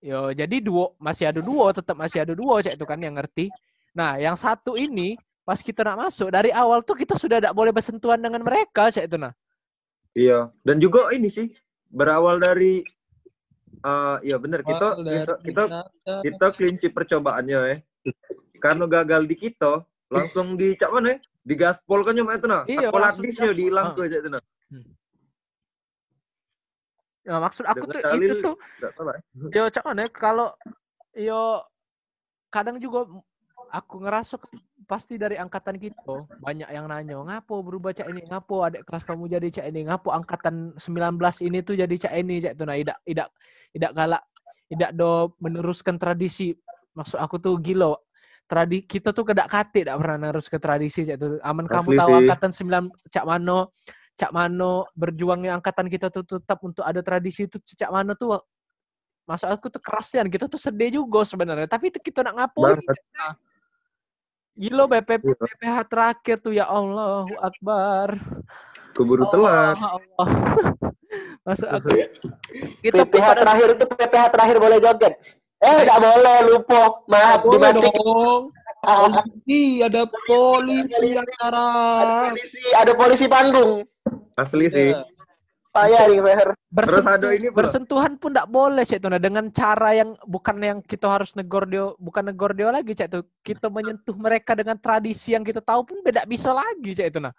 yo jadi duo masih ada duo, tetap masih ada duo cek itu kan yang ngerti. Nah, yang satu ini pas kita nak masuk dari awal tuh kita sudah tidak boleh bersentuhan dengan mereka cek itu nah. Iya. Dan juga ini sih berawal dari eh iya benar kita kita kita, kita kelinci percobaannya ya. Karena gagal di kita langsung di cak mana ya? Di gaspol kan cuma itu nah. Iya, habisnya gaspol. dihilang tuh cak itu nah. Nah, maksud aku Dengan tuh dalil- itu tuh yo cak ya, kalau yo kadang juga aku ngerasa pasti dari angkatan kita banyak yang nanya ngapo berubah cak ini ngapo adik kelas kamu jadi cak ini ngapo angkatan 19 ini tuh jadi cak ini cak itu. Nah tidak tidak tidak galak tidak do meneruskan tradisi. Maksud aku tuh gila tradi kita tuh kedak kate tidak pernah nerus ke tradisi cak itu. Aman kamu Asli tahu sih. angkatan 9 cak mano cak mano berjuangnya angkatan kita tuh tetap untuk ada tradisi itu cak mano tuh Masuk aku tuh kerasnya kita tuh sedih juga sebenarnya tapi itu kita nak ngapain. Gila BPP, Iya. BPH terakhir tuh ya Allahu Akbar. Keburu telat. Allah, Allah. Masuk aku. Kita pun PPH terakhir itu PPH terakhir boleh joget. Eh, nggak boleh, lupa. Maaf, Boleh dimatik. dong. Polisi, ada polisi acara. Ada polisi, ada polisi panggung. Asli sih. Iya. Payah. Terus ada bersentuh, ini pula. bersentuhan pun tidak boleh cek tuh nah dengan cara yang bukan yang kita harus negor dia bukan negor dia lagi cek tuh kita menyentuh mereka dengan tradisi yang kita tahu pun beda bisa lagi cek itu nah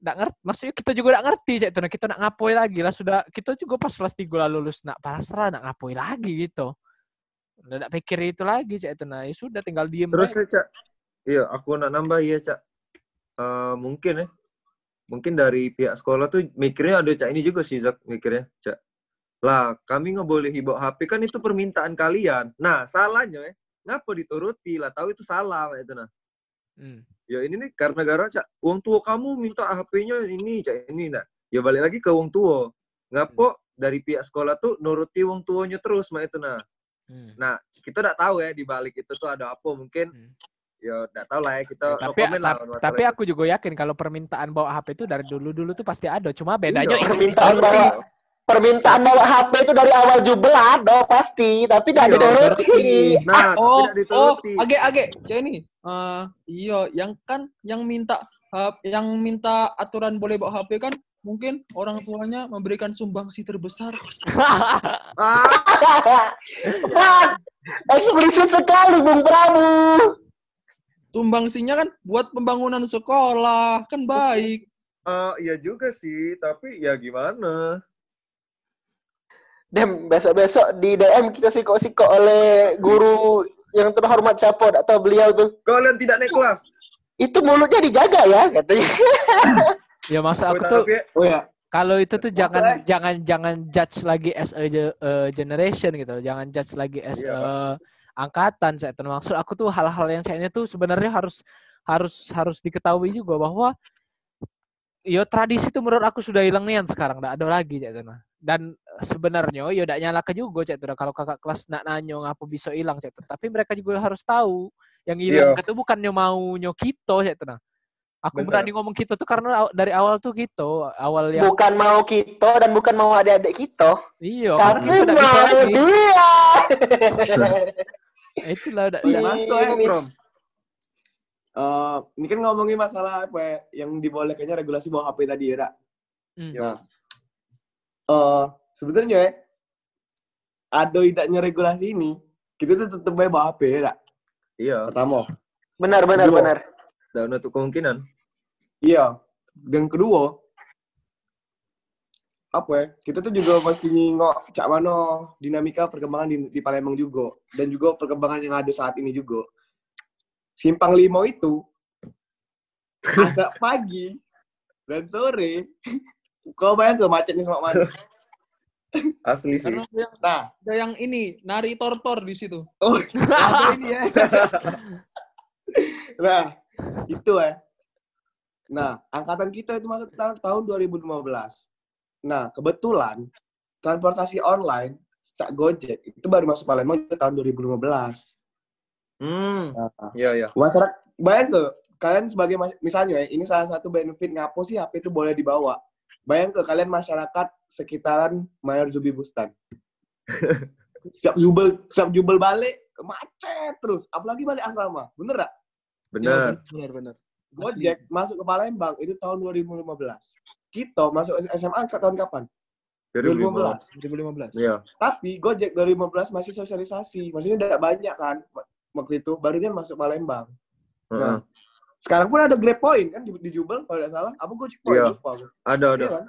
nggak ngerti maksudnya kita juga nggak ngerti cek tuh nah kita nak ngapoi lagi lah sudah kita juga pas kelas tiga lah lulus nak pasrah nak ngapoi lagi gitu nggak pikir itu lagi cek itu nah ya sudah tinggal diem Terus aja. ya, Cak. Iya, aku nak nambah ya, Cak. Eh, mungkin ya. Mungkin dari pihak sekolah tuh mikirnya ada Cak ini juga sih, Zak, mikirnya, Cak. Lah, kami nggak boleh bawa HP kan itu permintaan kalian. Nah, salahnya ya, ngapa dituruti lah, tahu itu salah itu nah. Hmm. Ya ini nih karena gara Cak, uang tua kamu minta HP-nya ini, Cak, ini nah. Ya balik lagi ke uang tua. Ngapo dari pihak sekolah tuh nuruti uang tuanya terus mah itu nah. Hmm. Nah, kita nggak tahu ya di balik itu tuh ada apa mungkin Hmm. Ya nggak tahu lah ya kita no tapi comment lah tapi itu. aku juga yakin kalau permintaan bawa HP itu dari dulu dulu tuh pasti ada cuma bedanya Iya, itu permintaan dituruti. bawa permintaan bawa HP itu dari awal jubel ada pasti, tapi nggak Iya, dituruti. nah Oh, tidak oh, dituruti age age, cek ini. Eh, iya, yang kan yang minta hap- yang minta aturan boleh bawa HP kan mungkin orang tuanya memberikan sumbangsi terbesar. ah, eksplisit sekali Bung Prabu. Sumbangsinya kan buat pembangunan sekolah, kan baik. eh, iya juga sih tapi ya gimana Dem, besok-besok di DM kita sikok-sikok oleh guru yang terhormat siapa, tak tahu beliau tuh. kalian tidak naik kelas Itu mulutnya dijaga ya, katanya. ya masa aku tuh Oh ya, kalau itu tuh jangan Masalah- jangan jangan judge lagi as a eh, generation gitu jangan judge lagi as Iya. a angkatan saya maksud aku tuh hal-hal yang saya tuh sebenarnya harus harus harus diketahui juga bahwa yo tradisi tuh menurut aku sudah hilang nian sekarang nggak ada lagi cak Tuna. dan sebenarnya yo tidak nyalakan juga cak Tuna. kalau kakak kelas nak nanya ngapa bisa hilang cak Tuna. tapi mereka juga harus tahu yang hilang Iya. itu bukannya maunya kita cak Tuna. aku Benar. berani ngomong kita tuh karena dari awal tuh gitu awal yang Bukan mau kita dan bukan mau adik-adik kita. Iya, Tapi kita udah bisa mau lagi. dia. Eh, Itulah udah, Iya. udah masuk ya Ini- Brom Eh, ini kan ngomongin masalah apa ya, yang dibolehkannya regulasi bawa HP tadi ya, Ra. Hmm. Nah, eh sebenarnya ya, ada tidaknya regulasi ini, kita tuh tetap baik bawa HP ya, tak? Iya, Pertama. Benar, benar, Dua. benar. dan untuk kemungkinan. Iya. Dan kedua, apa ya? Kita tuh juga pasti ngok cak mana dinamika perkembangan di, di Palembang juga dan juga perkembangan yang ada saat ini juga. Simpang Limo itu agak pagi dan sore kau bayang ke macetnya sama mana? Asli sih. Karena ada yang, Nah, ada yang ini nari tortor di situ. oh, Ada ini ya. nah itu ya. Nah, angkatan kita itu masuk tahun 2015. Nah, kebetulan transportasi online Cak Gojek itu baru masuk Palembang itu tahun 2015. Hmm, Nah, iya iya. masyarakat bayang ke kalian sebagai misalnya ya, ini salah satu benefit ngapo sih HP itu boleh dibawa. Bayang ke kalian masyarakat sekitaran Mayor Zubi Bustan. setiap jubel setiap jubel balik macet terus, apalagi balik asrama. Bener gak? Benar. Iya, benar benar. Gojek masuk ke Palembang itu tahun 2015. Kita masuk SMA ke tahun kapan? 2015. 2015. Iya. Tapi Gojek 2015 masih sosialisasi. Maksudnya tidak banyak kan waktu itu. Baru dia masuk Palembang. Heeh. Nah, sekarang pun ada Grab Point kan di, di Jubel kalau tidak salah. Apa Gojek Point? Iya. Lupa. Ada ada. Iya kan?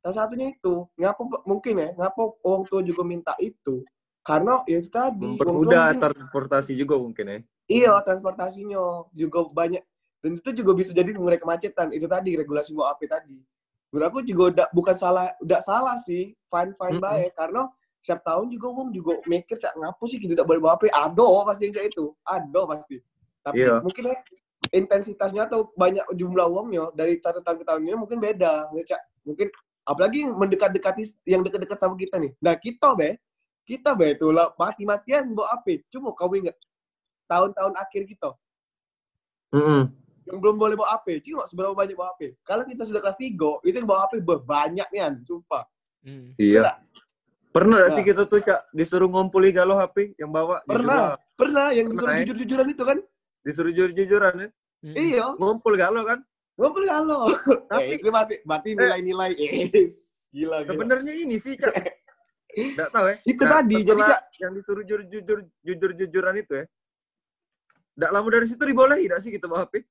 Salah satunya itu. Ngapa mungkin ya? Ngapa orang tua juga minta itu? Karena ya itu tadi. Mempermudah transportasi juga mungkin ya. Iya, transportasinya juga banyak. Dan itu juga bisa jadi mengurai kemacetan. Itu tadi regulasi bawa api tadi. Menurut aku juga udah bukan salah, udah salah sih. Fine fine Mm-mm. baik karena setiap tahun juga om juga mikir cak ngapu sih kita tidak boleh bawa api. Ado pasti yang kayak itu. Ado pasti. Tapi Iya. mungkin ya intensitasnya atau banyak jumlah uangnya dari satu tahun ke tahun ini mungkin beda. Ya, Cak. Mungkin apalagi yang mendekat-dekati yang dekat-dekat sama kita nih. Nah kita be, kita be itu lah mati-matian bawa api. Cuma kau ingat tahun-tahun akhir kita Heeh. Yang belum boleh bawa HP. Cuma seberapa banyak bawa HP. Kalau kita sudah kelas 3, itu yang bawa HP banyak nih, sumpah. Hmm. Iya. Pernah nggak sih Nah. kita tuh Cak disuruh ngumpuli galau HP yang bawa? Jujur Pernah, lah. pernah yang Pernah, disuruh ya? jujur-jujuran itu kan? Disuruh jujur-jujuran ya. Hmm. Iya, Ngumpul galau kan. ngobrol halo. Tapi- Tapi itu berarti, berarti nilai-nilai. Eh, gila, gila. Sebenarnya ini sih Cak. Nggak tahu ya. Itu Nah, tadi, jadi Cak, yang disuruh jujur jujur jujur jujuran itu ya. Nggak lama dari situ dibolehi nggak sih kita bawa HP?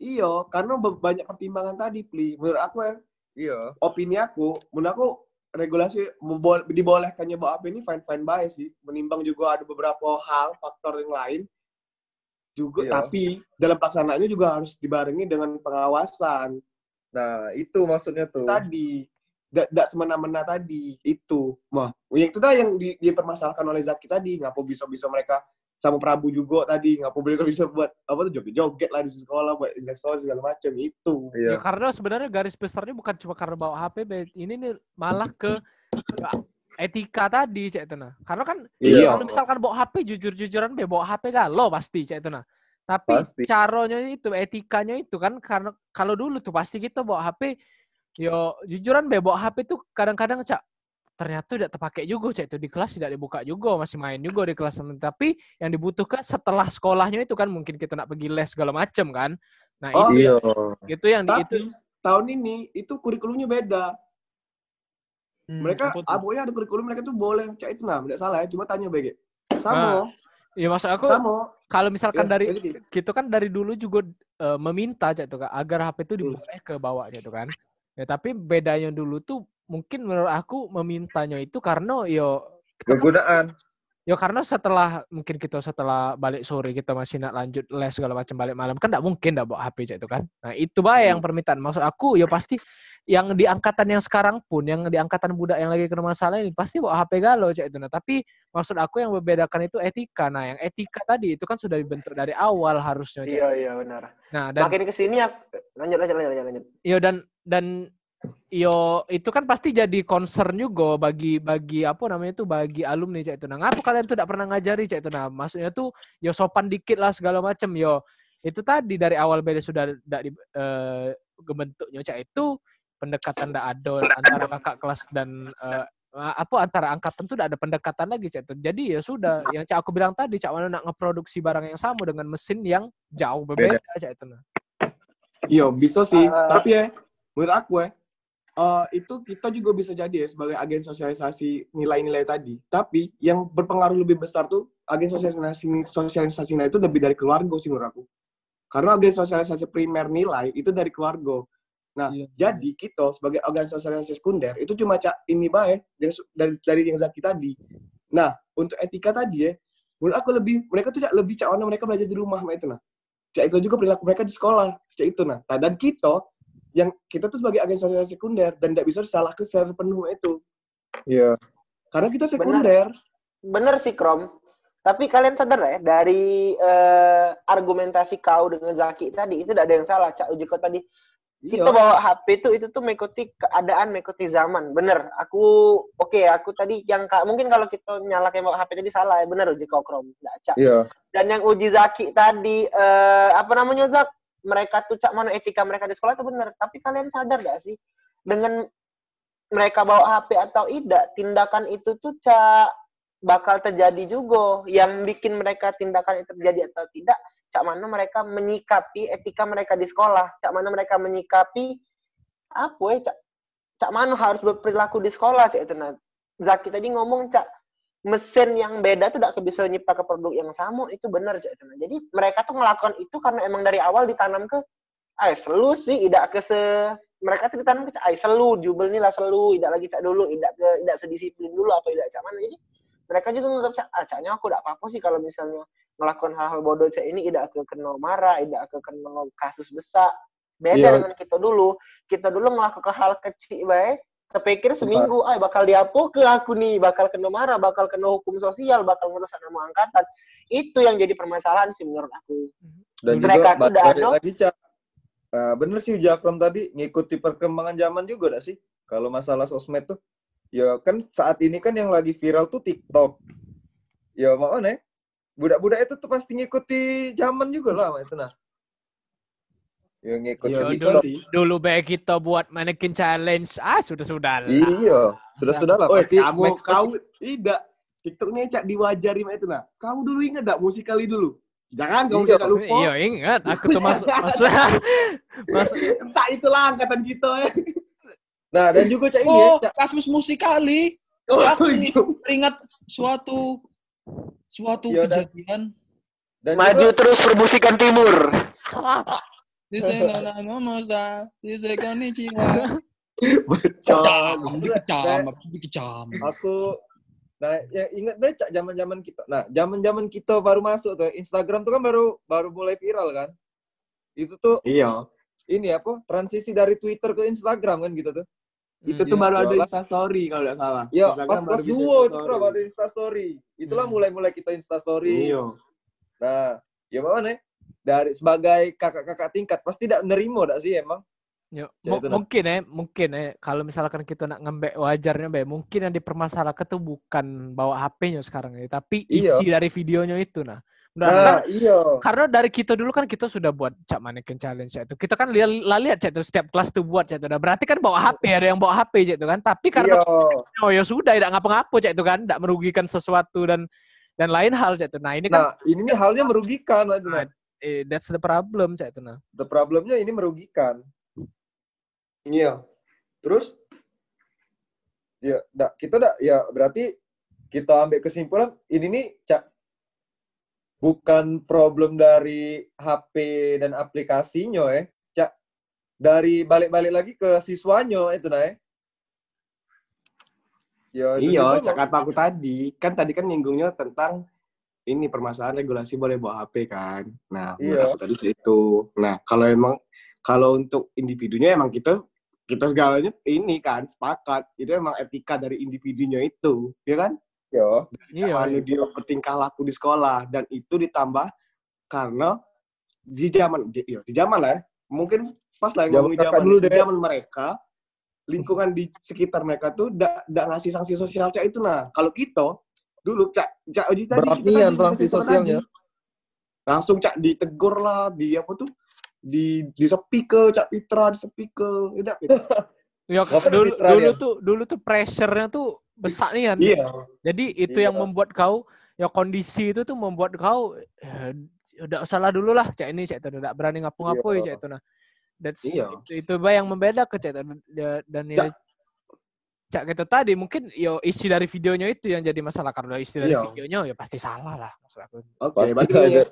Iya, karena banyak pertimbangan tadi, Pli. Menurut aku ya, Iya. opini aku, menurut aku regulasi dibolehkannya bawa HP ini fine-fine baik sih. Menimbang juga ada beberapa hal, faktor yang lain. Juga, Iya. tapi dalam pelaksanaannya juga harus dibarengi dengan pengawasan. Nah, itu maksudnya tuh. tadi tidak semena-mena tadi itu mah yang itu tadi yang di, dipermasalahkan oleh Zaki tadi ngapa bisa bisa mereka sama Prabu juga tadi ngapa mereka bisa buat apa tuh joget-joget lah di sekolah buat instastory segala macam itu Ya Iya. karena sebenarnya garis besarnya bukan cuma karena bawa HP, Be. ini nih malah ke ke etika tadi, Cek itu nah. Karena kan Iya. kalau misalkan bawa HP jujur-jujuran be bawa HP galau pasti, Cek itu nah. Tapi Pasti. caranya itu, etikanya itu kan karena kalau dulu tuh pasti kita bawa HP yo jujuran be bawa HP tuh kadang-kadang Cak ternyata tidak terpakai juga cak. Itu di kelas tidak dibuka juga masih main juga di kelas tapi yang dibutuhkan setelah sekolahnya itu kan mungkin kita nak pergi les segala macam kan. Nah Oh, itu Iya. itu yang di, itu tapi tahun ini itu kurikulumnya beda. Hmm, mereka abunya ada kurikulum mereka tuh boleh. Cak itu nah tidak salah ya. Cuma tanya BG sama. Ya maksud aku sama. kalau misalkan Ya, dari jadi, kita kan dari dulu juga eh, meminta cak tuh Kak, agar HP itu Hmm. diboleh ke bawah tuh kan. Ya tapi bedanya dulu tuh mungkin menurut aku memintanya itu karena yo Kegunaan. ya karena setelah mungkin kita setelah balik sore kita masih nak lanjut les segala macam balik malam kan tidak mungkin tidak bawa HP cak itu kan. Nah itu Hmm. yang permintaan. Maksud aku ya pasti yang di angkatan yang sekarang pun yang di angkatan budak yang lagi kena masalah ini pasti bawa HP galau cak itu. Nah tapi maksud aku yang membedakan itu etika. Nah yang etika tadi itu kan sudah dibentuk dari awal harusnya. Cak. Iya, iya benar. Nah dan Makin ke sini ya, lanjut, lanjut, lanjut, lanjut, lanjut. Yo dan dan yo itu kan pasti jadi concern juga bagi bagi apa namanya itu bagi alumni cak itu. Nah, ngapa kalian tuh tidak pernah ngajari cak itu? Nah, maksudnya tuh yo sopan dikit lah segala macam yo. Itu tadi dari awal beda sudah tidak di eh, bentuknya cak itu pendekatan tidak ada antara kakak kelas dan eh, apa antara angkatan tuh tidak ada pendekatan lagi cak itu. Jadi ya sudah yang cak aku bilang tadi cak mana nak ngeproduksi barang yang sama dengan mesin yang jauh berbeda cak itu. Nah. Iya, bisa sih. Ah. Tapi ya, menurut aku ya, eh, itu kita juga bisa jadi ya sebagai agen sosialisasi nilai-nilai tadi. Tapi yang berpengaruh lebih besar tuh agen sosialisasi sosialisasi nilai itu lebih dari keluarga sih menurut aku. Karena agen sosialisasi primer nilai itu dari keluarga. Nah, Iya. jadi kita sebagai agen sosialisasi sekunder itu cuma cak ini baik dari dari, dari yang Zaki tadi. Nah, untuk etika tadi ya, menurut aku lebih mereka tuh cak lebih cak mereka belajar di rumah nah itu nah. Cak itu juga perilaku mereka di sekolah, cak itu nah. Nah, dan kita yang kita tuh sebagai agen sosialisasi sekunder dan tidak bisa disalahkan secara penuh itu. Iya. Karena kita sekunder. Bener sih, Krom. Tapi kalian sadar ya, dari eh, argumentasi kau dengan Zaki tadi, itu tidak ada yang salah. Cak Uji kau tadi, Iya. kita bawa HP itu itu tuh mengikuti keadaan, mengikuti zaman. Bener. Aku oke, aku tadi yang mungkin kalau kita nyalakan bawa HP tadi salah ya. Bener Uji kau Krom. Nggak, Cak. Iya. Dan yang uji Zaki tadi, eh, apa namanya Zak? Mereka tuh cak mana etika mereka di sekolah itu bener. Tapi kalian sadar gak sih dengan mereka bawa HP atau tidak, tindakan itu tuh cak bakal terjadi juga. Yang bikin mereka tindakan itu terjadi atau tidak, cak mana mereka menyikapi etika mereka di sekolah, cak mana mereka menyikapi apa ya, cak, cak mana harus berperilaku di sekolah, cak itu nah. Zaki tadi ngomong cak mesin yang beda tuh tidak bisa nyipta ke produk yang sama itu benar Cak. Nah, jadi mereka tuh melakukan itu karena emang dari awal ditanam ke ay selu sih tidak ke se mereka tuh ditanam ke ay selu jubel nih lah selu tidak lagi cak dulu tidak ke tidak sedisiplin dulu apa tidak cak mana jadi mereka juga nganggap cak ah caknya aku tidak apa-apa sih kalau misalnya melakukan hal-hal bodoh cak ini tidak ke kena marah tidak ke kena kasus besar beda Iya. dengan kita dulu kita dulu melakukan hal kecil baik kepikir seminggu, ay bakal diapo ke aku nih, bakal kena marah, bakal kena hukum sosial, bakal ngerusak nama angkatan. Itu yang jadi permasalahan sih menurut aku. Dan Mereka juga udah ada. lagi Cak. Nah, bener sih Uji Akram tadi ngikuti perkembangan zaman juga gak sih? Kalau masalah sosmed tuh. Ya kan saat ini kan yang lagi viral tuh TikTok. Ya mau nih. Budak-budak itu tuh pasti ngikuti zaman juga lah itu nah. Ya ngikuti Iya, Dulu- sih. Dulu baik kita buat mannequin challenge. Ah, sudah-sudah lah. Iya, sudah-sudah lah. Oh, kamu kau tidak TikTok ini cak diwajari mah itu nah. Kamu dulu ingat enggak musikali dulu? Jangan kamu Iya. jangan lupa. Iya, ingat. Aku tuh masuk, masuk, masuk. Entah itulah angkatan kita ya. Nah, dan juga Cak ini Oh, ya, Cak. kasus musikali. Oh, Aku itu. teringat suatu suatu Iya, dan- kejadian Dan Maju juga, terus permusikan timur. di sana nomosa di sekonichiwa Betul. kecam dikecam dikecam aku Nah, ya ingat deh Cak zaman-zaman kita. Nah, zaman-zaman kita baru masuk tuh Instagram tuh kan baru baru mulai viral kan. Itu tuh Iya. ini apa? Transisi dari Twitter ke Instagram kan gitu tuh. Itu Hmm, tuh iya. baru ada Jualan. Insta story kalau nggak salah. Ya, Instagram pas kelas bisa 2 Insta itu bro, baru Insta story. Itulah Hmm. mulai-mulai kita Insta story. Iya. Nah, ya mana nih? Dari sebagai kakak-kakak tingkat pasti tidak menerima dak sih emang? Yo, Ya, mungkin ya, mungkin ya. Kalau misalkan kita nak ngembek wajarnya, be, mungkin yang dipermasalahkan tuh bukan bawa HP-nya sekarang ya, tapi Iya. isi dari videonya itu nah. Nah, kan- iya. karena dari kita dulu kan kita sudah buat cak mannequin challenge itu. Kita kan lihat lihat cak itu setiap kelas tuh buat cak itu. Nah, berarti kan bawa HP ada yang bawa HP cak itu kan. Tapi karena Iya. oh ya sudah tidak ngapa-ngapa cak itu kan, tidak merugikan sesuatu dan dan lain hal cak itu. Nah, ini kan Nah, ini halnya merugikan nah. Eh, that's the problem cak itu nah. The problemnya ini merugikan. Iya. Terus Ya, dak kita dak ya berarti kita ambil kesimpulan ini nih cak bukan problem dari HP dan aplikasinya ya, cak dari balik-balik lagi ke siswanya itu nah ya. Ya, iya, cak kata aku tadi, kan tadi kan nyinggungnya tentang ini permasalahan regulasi boleh bawa HP kan. Nah, Iya. aku tadi itu. Nah, kalau emang kalau untuk individunya emang kita kita segalanya ini kan sepakat itu emang etika dari individunya itu, ya kan? ya. Iya. Mana dia bertingkah laku di sekolah dan itu ditambah karena di zaman di, iya, di zaman lah ya, mungkin pas lah Zaman ngomongin zaman dulu di deh. zaman mereka lingkungan di sekitar mereka tuh ndak ngasih sanksi sosial cak itu nah kalau kita dulu cak cak Oji tadi Berat nian kan sanksi sosialnya. langsung cak ditegur lah di apa tuh di di sepi ke cak Pitra di sepi ke tidak gitu. Ya, dulu dulu dia. tuh dulu tuh pressure-nya tuh besar nih kan. iya Jadi itu yang Iya. membuat kau ya kondisi itu tuh membuat kau eh, udah salah dulu lah cak ini cak itu udah berani ngapu-ngapu Iya. cak itu nah. That's, Iya. itu, itu yang membedakan cak dan, dan ya cak gitu. Tadi mungkin yo isi dari videonya itu yang jadi masalah. Karena isi dari Iya. videonya ya pasti salah lah maksud aku. Oke, Pasti berarti ini,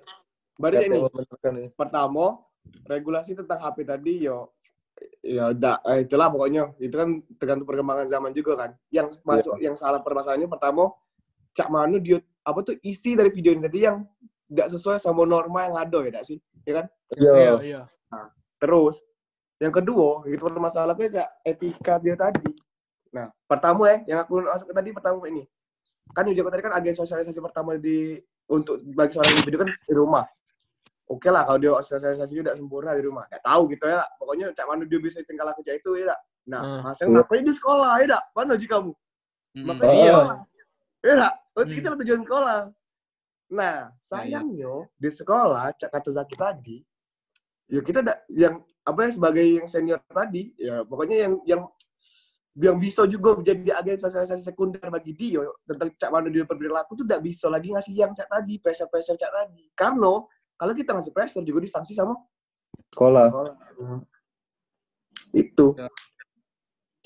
berarti ini. yang membenarkan ini. pertama regulasi tentang HP tadi yo ya da, eh, itulah pokoknya. Itu kan tergantung perkembangan zaman juga kan. Yang masuk yang salah permasalahannya pertama cak manu dia apa tuh isi dari video ini tadi yang nggak sesuai sama norma yang ada ya sih? Ya kan? Iya. iya. terus yang kedua itu permasalahannya cak etika dia tadi nah pertama ya yang aku masuk ke tadi pertama ini kan juga tadi kan agen sosialisasi pertama di untuk bagi seorang individu kan di rumah oke lah kalau dia sosialisasinya tidak sempurna di rumah ya tahu gitu ya pokoknya cak mana dia bisa tinggal aku cak itu ya dak nah Hmm. masa ngapain di sekolah ya dak mana sih kamu Mm. makanya Iya. di sekolah. ya dak oh, Hmm. kita lah tujuan sekolah nah sayangnya di sekolah cak kata Zaki tadi ya kita da, yang apa ya sebagai yang senior tadi ya pokoknya yang yang yang bisa juga menjadi agen sosialisasi sekunder bagi dia tentang cak mana dia berperilaku tuh tidak bisa lagi ngasih yang cak tadi pressure pressure cak tadi. Karena kalau kita ngasih pressure juga disanksi sama Sekolah. sekolah. Itu. Ya.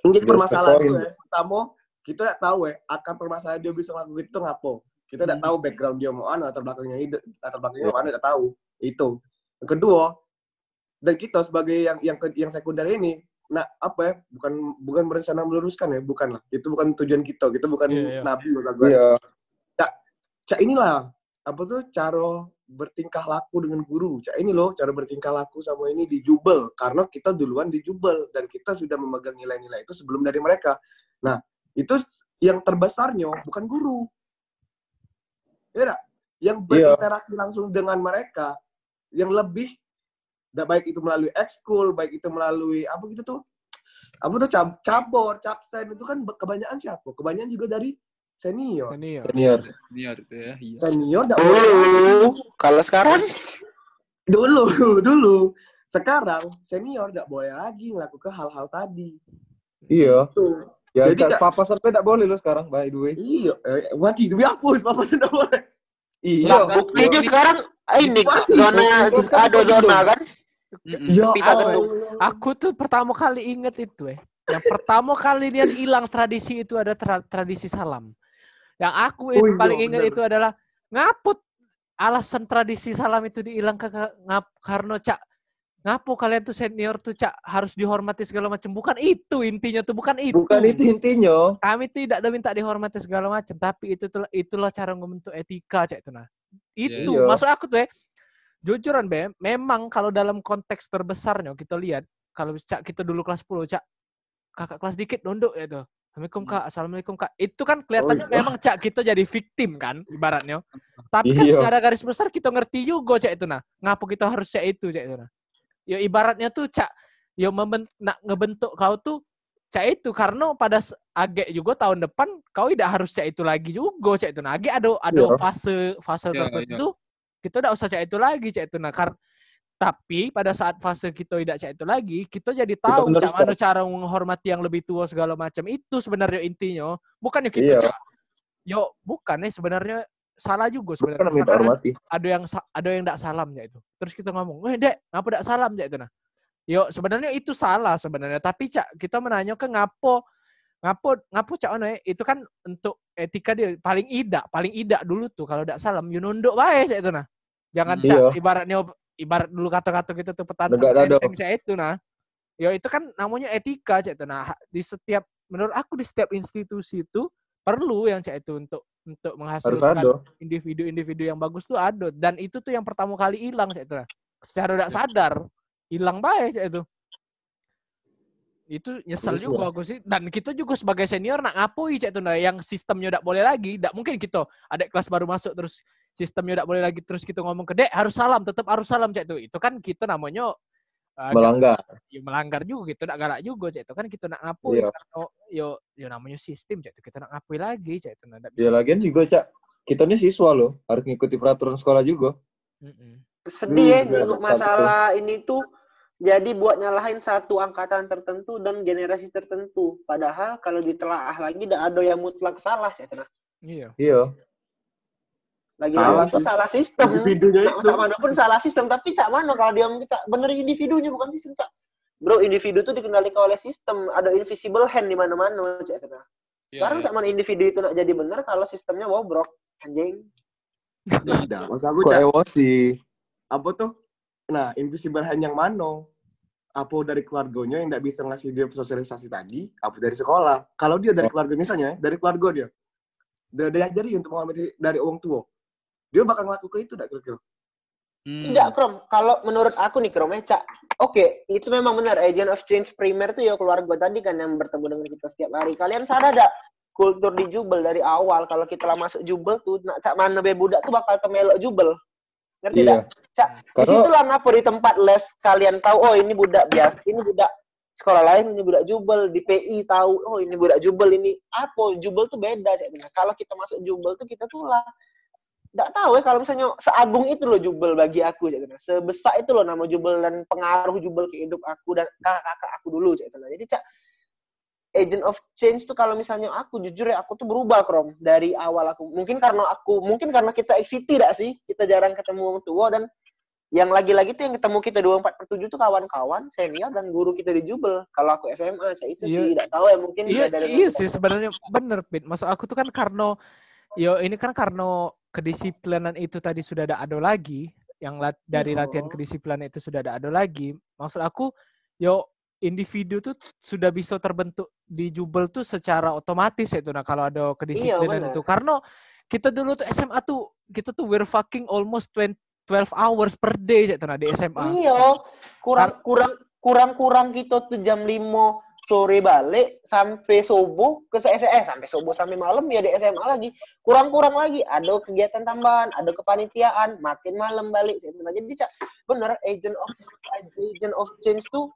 yang jadi permasalahan itu ya pertama kita tidak tahu ya akan permasalahan dia bisa melakukan itu ngapo kita tidak Hmm. tahu background dia mau anu latar belakangnya ide latar belakangnya mana tidak tahu. Itu. Yang kedua dan kita sebagai yang yang yang sekunder ini nah apa ya? Bukan bukan berencana meluruskan ya? Bukan lah. Itu bukan tujuan kita kita bukan Iya, iya. nabi maksud gue Iya. cak inilah apa tuh cara bertingkah laku dengan guru. Cak ini loh cara bertingkah laku sama ini di jubel karena kita duluan di jubel dan kita sudah memegang nilai-nilai itu sebelum dari mereka. Nah itu yang terbesarnya bukan guru. Ya yang Iya. berinteraksi langsung dengan mereka yang lebih baik itu melalui ekskul baik itu melalui apa gitu tuh apa tuh cab cabor capsen itu kan kebanyakan siapa kebanyakan juga dari senior Senior. Senior. Senior itu ya. Iya. senior nggak Oh. Dulu, kalau sekarang dulu dulu sekarang senior nggak boleh lagi ngelakukan hal-hal tadi Iya. tuh Ya, Jadi, papa sampai tidak boleh lo sekarang, by the way. iya eh, wati itu hapus apa sih nggak boleh Iya. Lah, bukti. video sekarang ini zona kan ada zona kan Mm-mm. ya. Aku tuh pertama kali inget itu eh. Yang pertama kali dia hilang tradisi itu ada tra- tradisi salam. Yang aku Oh itu paling inget bener. itu adalah ngaput alasan tradisi salam itu dihilang ke ke- ngap karena cak ngapu kalian tuh senior tuh cak harus dihormati segala macam bukan itu intinya tuh bukan itu Bukan itu intinya. kami tuh tidak ada minta dihormati segala macam tapi itu tuh itulah cara membentuk etika cak itu nah itu Iya. maksud aku tuh ya jujuran be memang kalau dalam konteks terbesarnya kita lihat kalau cak kita dulu kelas 10 cak kakak kelas dikit nunduk ya tuh Assalamualaikum kak, Assalamualaikum kak. Itu kan kelihatannya iya. memang cak kita jadi victim kan, ibaratnya. Tapi kan Iya. secara garis besar kita ngerti juga cak itu nah. Ngapa kita harus cak itu cak itu nah. Ya ibaratnya tuh cak, ya memben- nak ngebentuk kau tuh cak itu karena pada agek juga tahun depan kau tidak harus cak itu lagi juga cak itu nah. Agek ada ada Iya. fase fase Iya, tertentu kita tidak usah cak itu lagi cak itu nah. Kar- tapi pada saat fase kita tidak cak itu lagi, kita jadi tahu bener cak mana cara menghormati yang lebih tua segala macam. Itu sebenarnya intinya. Bukannya kita Iya. cak, yo bukan nih sebenarnya salah juga Bukan sebenarnya. minta Karena hormati. ada yang ada yang tidak salamnya itu. Terus kita ngomong, "Eh, Dek, ngapa tidak salam cak itu nah?" Yo, sebenarnya itu salah sebenarnya, tapi cak kita menanya ke ngapo ngapo ngapo cak ono ya, itu kan untuk etika dia paling idak, paling idak dulu tuh kalau tidak salam, nunduk bae cak itu nah. Jangan Hmm. cak Iya. ibaratnya ibarat dulu kata-kata gitu tuh petan Negak dado. cak itu nah. Yo itu kan namanya etika cak itu nah. Di setiap menurut aku di setiap institusi itu perlu yang cak itu untuk untuk menghasilkan individu-individu yang bagus tuh ada dan itu tuh yang pertama kali hilang cak itu nah. Secara tidak Ya. sadar hilang baik cak itu. Itu nyesel Iya. juga aku sih dan kita juga sebagai senior nak ngapui cak itu nah yang sistemnya tidak boleh lagi, tidak mungkin kita ada kelas baru masuk terus sistemnya tidak boleh lagi terus kita ngomong ke dek harus salam tetap harus salam cak itu. Itu kan kita namanya agak- Melanggar. ya melanggar juga gitu nak galak juga cak itu kan kita nak ngapui Iya. karena yo yo namanya sistem cak itu kita nak ngapui lagi cak itu nah, ndak Ya bisa. lagian juga, Cak. Kita ini siswa loh. Harus ngikuti peraturan sekolah juga. Mm-mm. sedih ya Hmm, betul, nyinggung betul, masalah ini tuh jadi buat nyalahin satu angkatan tertentu dan generasi tertentu padahal kalau ditelaah lagi tidak ada yang mutlak salah ya Cak. Iya. Iya. lagi Salah itu salah sistem individunya Cak, itu Cak Mano pun salah sistem tapi cak mana kalau dia cak bener individunya bukan sistem cak bro individu tuh dikendalikan oleh sistem ada invisible hand di mana-mana cek kena Iya, sekarang iya. cak mana individu itu nak jadi benar kalau sistemnya bobrok anjing Tidak. Maksud aku cak emosi? apa tuh? Nah, invisible hand yang mana? Apa dari keluarganya yang tidak bisa ngasih dia sosialisasi tadi? Apa dari sekolah? Kalau dia dari keluarga misalnya, dari keluarga dia, dia diajari untuk mengambil dari orang tua. Dia bakal ngelakuin itu tidak kira-kira? Hmm. Tidak, Krom. Kalau menurut aku nih, Krom, ya, Cak. Oke, itu memang benar. Agent of change primer tuh ya keluarga tadi kan yang bertemu dengan kita setiap hari. Kalian sadar gak? Kultur di Jubel dari awal, kalau kita lah masuk Jubel tuh, nak Cak mana be budak tuh bakal kemelok Jubel. Ngerti Iya. tak? Cak, di Karena situ lah ngapa di tempat les kalian tahu, oh ini budak biasa, ini budak sekolah lain, ini budak Jubel. Di PI tahu, oh ini budak Jubel, ini apa? Jubel tuh beda. Cak. Nah, kalau kita masuk Jubel tuh kita tuh lah nggak tahu ya kalau misalnya seagung itu loh Jubel bagi aku cak sebesar itu loh nama Jubel dan pengaruh Jubel ke hidup aku dan kakak-kakak aku dulu cak jadi cak agent of change tuh kalau misalnya aku jujur ya aku tuh berubah krom dari awal aku mungkin karena aku mungkin karena kita XCT tidak sih kita jarang ketemu orang tua dan yang lagi-lagi tuh yang ketemu kita dua empat tujuh tuh kawan-kawan senior dan guru kita di Jubel kalau aku SMA cak itu Iya. sih tidak tahu ya mungkin Iya, beda dengan iya kita. sih sebenarnya bener, Pit. Maksud aku tuh kan karena yo ini kan karena kedisiplinan itu tadi sudah ada ado lagi, yang lat- dari Iya. latihan kedisiplinan itu sudah ada ado lagi. Maksud aku yo individu tuh sudah bisa terbentuk di Jubel tuh secara otomatis itu nah kalau ada kedisiplinan benar. itu. Karena kita dulu tuh SMA tuh kita tuh we're fucking almost 20 12 hours per day itu nah di SMA. Iya, kurang kurang kurang kurang kita tuh jam 5 sore balik sampai subuh ke se- eh sampai subuh sampai malam ya di SMA lagi. Kurang-kurang lagi ada kegiatan tambahan, ada kepanitiaan, makin malam balik. Jadi bener agent of agent of change tuh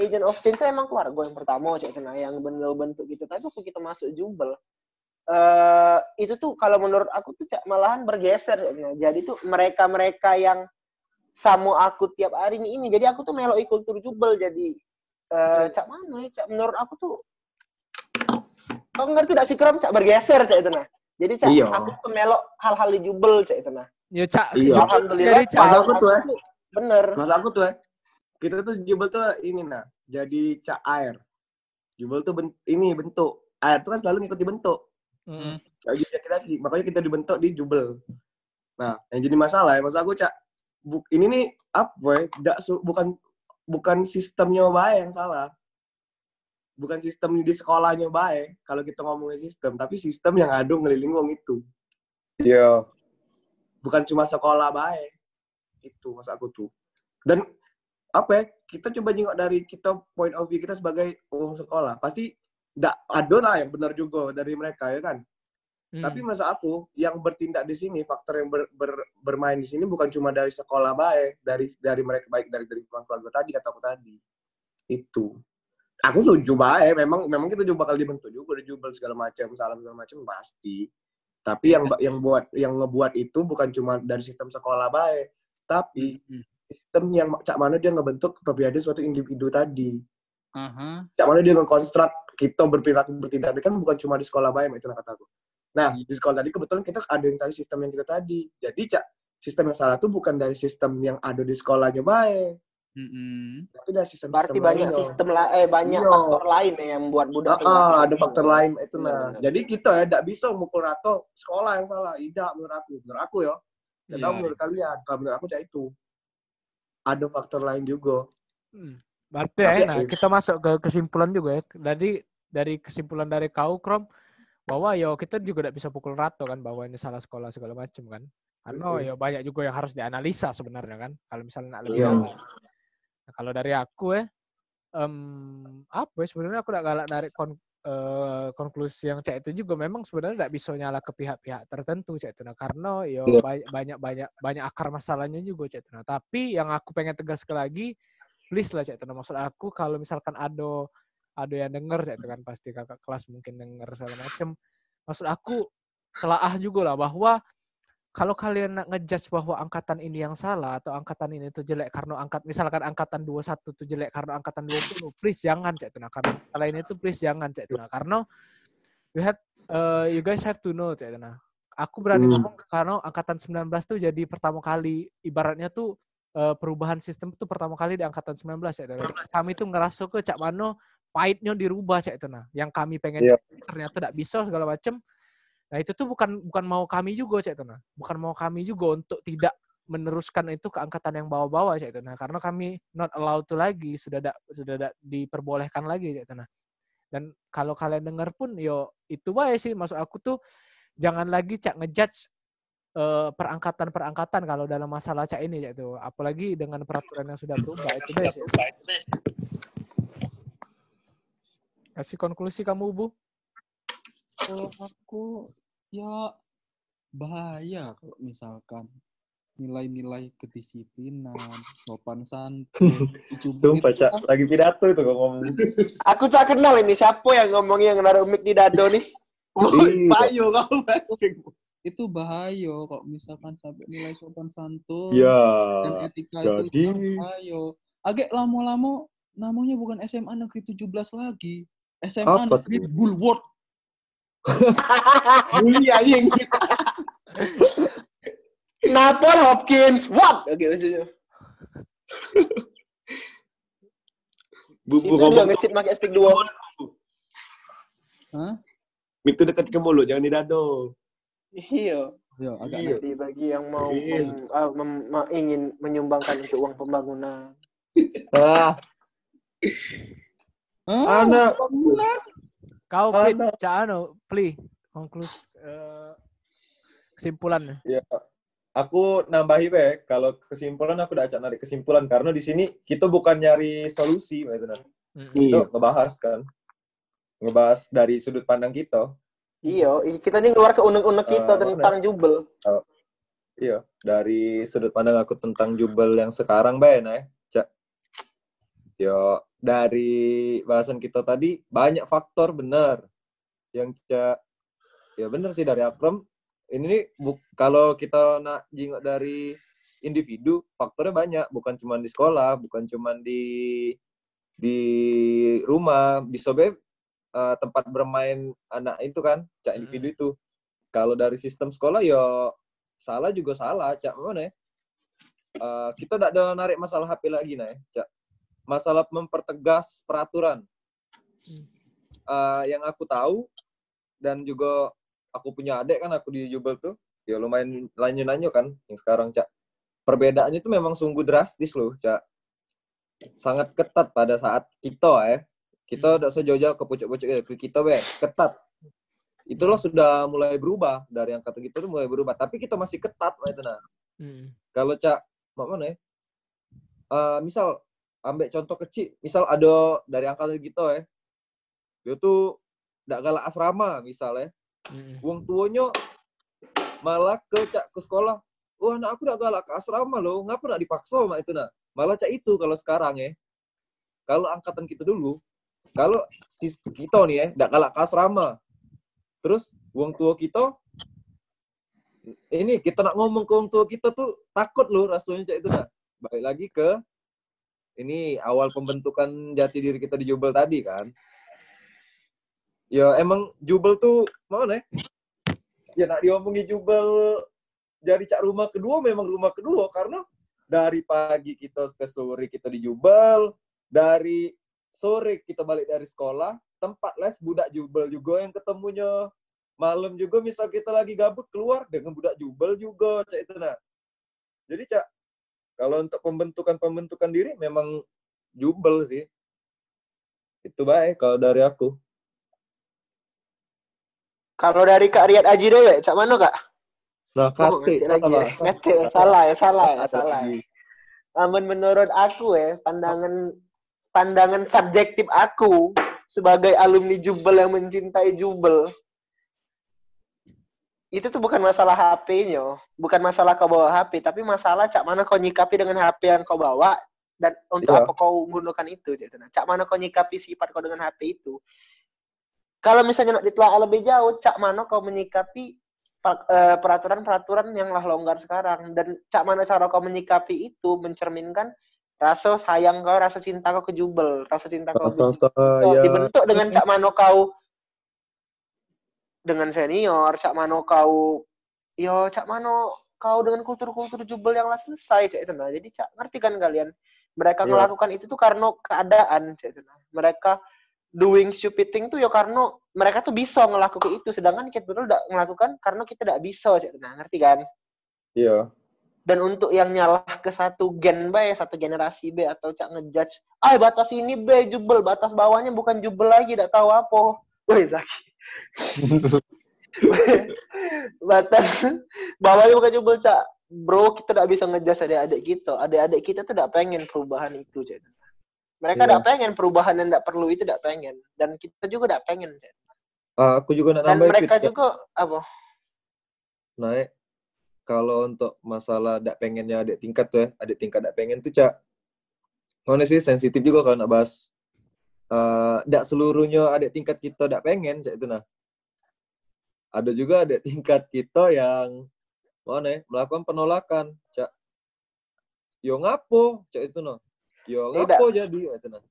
agent of change emang keluarga yang pertama cek kena yang bener bentuk gitu. Tapi waktu kita masuk jubel eh itu tuh kalau menurut aku tuh Cak, malahan bergeser Cak, Kena. Jadi tuh mereka-mereka yang sama aku tiap hari ini ini. Jadi aku tuh meloi kultur jubel. Jadi eh cak mana ya cak? Menurut aku tuh kau ngerti tidak sih kram? Cak bergeser cak itu nah jadi cak Iya. aku tuh melok hal-hal di jubel cak itu nah Yo cak, Iya. Jubel alhamdulillah jadi Cak, Masa paham aku tuh, eh. bener. Mas aku tuh ya, kita tuh jubel tuh ini nah, jadi cak air. Jubel tuh ben- ini bentuk. Air tuh kan selalu ngikuti bentuk. Mm. Kayak gitu kita, makanya kita dibentuk di jubel. Nah, yang jadi masalah ya, masa aku cak, bu- ini nih apa ya, bukan bukan sistemnya baik yang salah. Bukan sistem di sekolahnya baik, kalau kita ngomongin sistem, tapi sistem yang ada ngeliling wong itu. Iya. bukan cuma sekolah baik itu mas aku tuh dan apa ya kita coba jengok dari kita point of view kita sebagai orang sekolah. Pasti tidak ada lah yang benar juga dari mereka ya kan? Mm. tapi masa aku yang bertindak di sini faktor yang ber- ber- bermain di sini bukan cuma dari sekolah baik dari dari mereka baik dari dari keluarga tadi kata aku tadi. Itu. Aku setuju baik. Memang memang kita juga bakal dibentuk juga dijubel segala macam salam segala macam pasti. Tapi yang yang buat yang ngebuat itu bukan cuma dari sistem sekolah baik tapi Hmm. Sistem yang cak mana dia ngebentuk kepribadian suatu individu tadi Aha. cak mana dia ngekonstruk kita berperilaku bertindak kan bukan cuma di sekolah baik itu kata aku nah Iya. di sekolah tadi kebetulan kita ada yang tadi sistem yang kita tadi jadi cak sistem yang salah itu bukan dari sistem yang ada di sekolahnya baik Mm-mm. tapi dari sistem berarti banyak sistem lah eh banyak Iya. faktor lain ya yang buat budak Ah, ada faktor lain itu Iya, nah. benar. Jadi kita ya tidak bisa mukul rata sekolah yang salah. Tidak menurut aku. Menurut aku ya. Tidak Iya. menurut kalian. Kalau menurut aku cak itu. Ada faktor lain juga. Hmm. Berarti Tapi ya, nah, ya, kita masuk ke kesimpulan juga ya. Jadi dari kesimpulan dari kau, Krom, bahwa yo kita juga tidak bisa pukul rata kan bahwa ini salah sekolah segala macam kan. Karena Mm-mm. ya banyak juga yang harus dianalisa sebenarnya kan. Kalau misalnya nak lebih dalam. Nah, kalau dari aku ya, em, apa ya sebenarnya aku tidak galak dari kon, eh, konklusi yang cek itu juga memang sebenarnya tidak bisa nyala ke pihak-pihak tertentu cek itu nah karena yo Iya. banyak banyak banyak akar masalahnya juga cek itu nah tapi yang aku pengen tegas sekali lagi please lah cek itu nah maksud aku kalau misalkan ada ada yang denger cek itu kan pasti kakak kelas mungkin denger segala macem. Maksud aku telaah juga lah bahwa kalau kalian nak ngejudge bahwa angkatan ini yang salah atau angkatan ini tuh jelek karena angkat misalkan angkatan 21 tuh jelek karena angkatan 20 please jangan cek itu nah karena kalian itu please jangan cek itu nah karena you have uh, you guys have to know cek itu nah aku berani Hmm. ngomong karena angkatan 19 tuh jadi pertama kali ibaratnya tuh eh, perubahan sistem itu pertama kali di angkatan 19 ya. Dan kami tuh ngerasa ke Cak Mano pahitnya dirubah Cak itu nah. Yang kami pengen Iya. ternyata tidak bisa segala macem. Nah itu tuh bukan bukan mau kami juga Cak itu nah. Bukan mau kami juga untuk tidak meneruskan itu ke angkatan yang bawah-bawah Cak itu nah. Karena kami not allowed to lagi sudah da, sudah da, diperbolehkan lagi Cak itu nah. Dan kalau kalian dengar pun yo itu baik sih maksud aku tuh jangan lagi Cak ngejudge eh, perangkatan-perangkatan kalau dalam masalah Cak ini Cak itu. Apalagi dengan peraturan yang sudah berubah itu sih. Kasih konklusi kamu Bu. Kalau aku ya bahaya kalau misalkan nilai-nilai kedisiplinan, sopan santun, itu Cak. kan Lagi pidato itu kok ngomong. Aku tak kenal ini siapa yang ngomong yang naruh mic di dado nih. Payo kau itu bahaya kok misalkan sampai nilai sopan santun Ya. dan etika itu jadi- bahaya. Agak lama-lama namanya bukan SMA Negeri 17 lagi. SMA Apa Negeri tuh? Bulwark. Bully anjing. Napol Hopkins, what? Oke maksudnya. Bubu ngomong ngecit pakai stick dua. Hah? itu dekat ke mulut, jangan di dado. Iya. Ya, agak Iya. Jadi bagi yang mau Iya. mem- ah, mem- ma- ingin menyumbangkan untuk uang pembangunan. Ah, Ah, anak. bangunan. Kau Plit, Ada. Cak Ano, pli, konklus eh, kesimpulannya. Ya, aku nambahi be, kalau kesimpulan aku udah acak narik kesimpulan karena di sini kita bukan nyari solusi, Mbak Tuna. Mm. Itu Iya. ngebahas kan, ngebahas dari sudut pandang kita. Iya, kita ini keluar ke unek-unek kita Eh, tentang jubel. Iya, dari sudut pandang aku tentang jubel yang sekarang, Bay, nah, Cak. Yo, dari bahasan kita tadi banyak faktor benar yang Cak. Ya benar sih dari Akram. Ini nih bu- kalau kita nak jingok dari individu, faktornya banyak, bukan cuma di sekolah, bukan cuma di di rumah, bisa be eh, tempat bermain anak itu kan, cak individu itu. Kalau dari sistem sekolah ya salah juga salah, cak mana ya? Eh, kita tidak ada narik masalah HP lagi nah, ya, cak. Masalah mempertegas peraturan. Eh, yang aku tahu dan juga aku punya adik kan aku di Jubel tuh, ya lumayan lanyu-lanyu kan yang sekarang cak. Perbedaannya itu memang sungguh drastis loh, cak. Sangat ketat pada saat kita ya. Kita udah sejauh-jauh ke pucuk-pucuk ke kita be, ketat. Itulah sudah mulai berubah dari angkatan kita tuh mulai berubah, tapi kita masih ketat itu nah. Mm. Kalau cak mak mana ya? Eh, misal ambil contoh kecil, misal ada dari angkatan kita ya. Dia tuh ndak galak asrama misalnya. Mm. Wong tuanya malah ke cak ke sekolah. Wah, anak aku ndak galak ke asrama loh. Ngapa ndak dipaksa mak itu nah? Malah cak itu kalau sekarang ya. Kalau angkatan kita dulu, kalau si kita nih ya, ndak galak ke asrama. Terus wong tua kita ini kita nak ngomong ke wong tua kita tuh takut loh rasanya cak itu nah. Balik lagi ke ini awal pembentukan jati diri kita di Jubel tadi kan. Ya emang Jubel tuh mana ya? Ya nak diomongi Jubel jadi cak rumah kedua memang rumah kedua karena dari pagi kita ke sore kita di Jubel, dari sore kita balik dari sekolah, tempat les budak Jubel juga yang ketemunya. Malam juga misal kita lagi gabut keluar dengan budak Jubel juga, cak itu nah. Jadi cak, kalau untuk pembentukan-pembentukan diri memang Jubel sih. Itu baik kalau dari aku. Kalau dari Kak Riyad Aji dewe, cak mana Kak? Nah, Oh, kate, ngerti salah, lagi ya. Ngerti, salah ya, salah ya, salah. Namun menurut aku ya, pandangan pandangan subjektif aku sebagai alumni Jubel yang mencintai Jubel itu tuh bukan masalah HP-nya, bukan masalah kau bawa HP, tapi masalah cak mana kau nyikapi dengan HP yang kau bawa dan untuk Iya. apa kau menggunakan itu, cak. Cak mana kau nyikapi sifat kau dengan HP itu. Kalau misalnya nak ditelaah lebih jauh, cak mana kau menyikapi eh, peraturan-peraturan yang lah longgar sekarang dan cak mana cara kau menyikapi itu mencerminkan rasa sayang kau, rasa cinta kau ke Jubel, rasa cinta kau Rasa Oh, saya dibentuk dengan cak mano kau dengan senior, cak mano kau yo cak mano kau dengan kultur-kultur jubel yang lah selesai cek itu nah jadi cak ngerti kan kalian? Mereka Iya. melakukan itu tuh karena keadaan cek itu nah mereka doing stupid thing tuh ya karena mereka tuh bisa ngelakukan itu. Sedangkan kita dulu tidak melakukan karena kita tidak bisa itu nah ngerti kan? Iya. dan untuk yang nyalah ke satu gen B satu generasi B atau cak ngejudge ah batas ini B jubel. Batas bawahnya bukan jubel lagi tidak tahu apa. Woi Zaki batas bawahnya bukan jubel cak. Bro kita tidak bisa ngejudge adik-adik kita. Adik-adik kita tuh tidak pengen perubahan itu cak. Mereka tidak pengen perubahan yang tidak perlu itu tidak pengen. Dan kita juga tidak pengen Cak. Ah, aku juga nak dan mereka Fit, juga apa? Naik kalau untuk masalah dak pengennya adik tingkat tuh ya adik tingkat dak pengen tuh cak. Mana sih sensitif juga kalau nak bahas Eh, dak seluruhnya adik tingkat kita dak pengen cak itu nah. Ada juga adik tingkat kita yang mana ya, melakukan penolakan cak. Yo ngapo cak itu nah. Yo Tidak. ngapo jadi cak itu nah.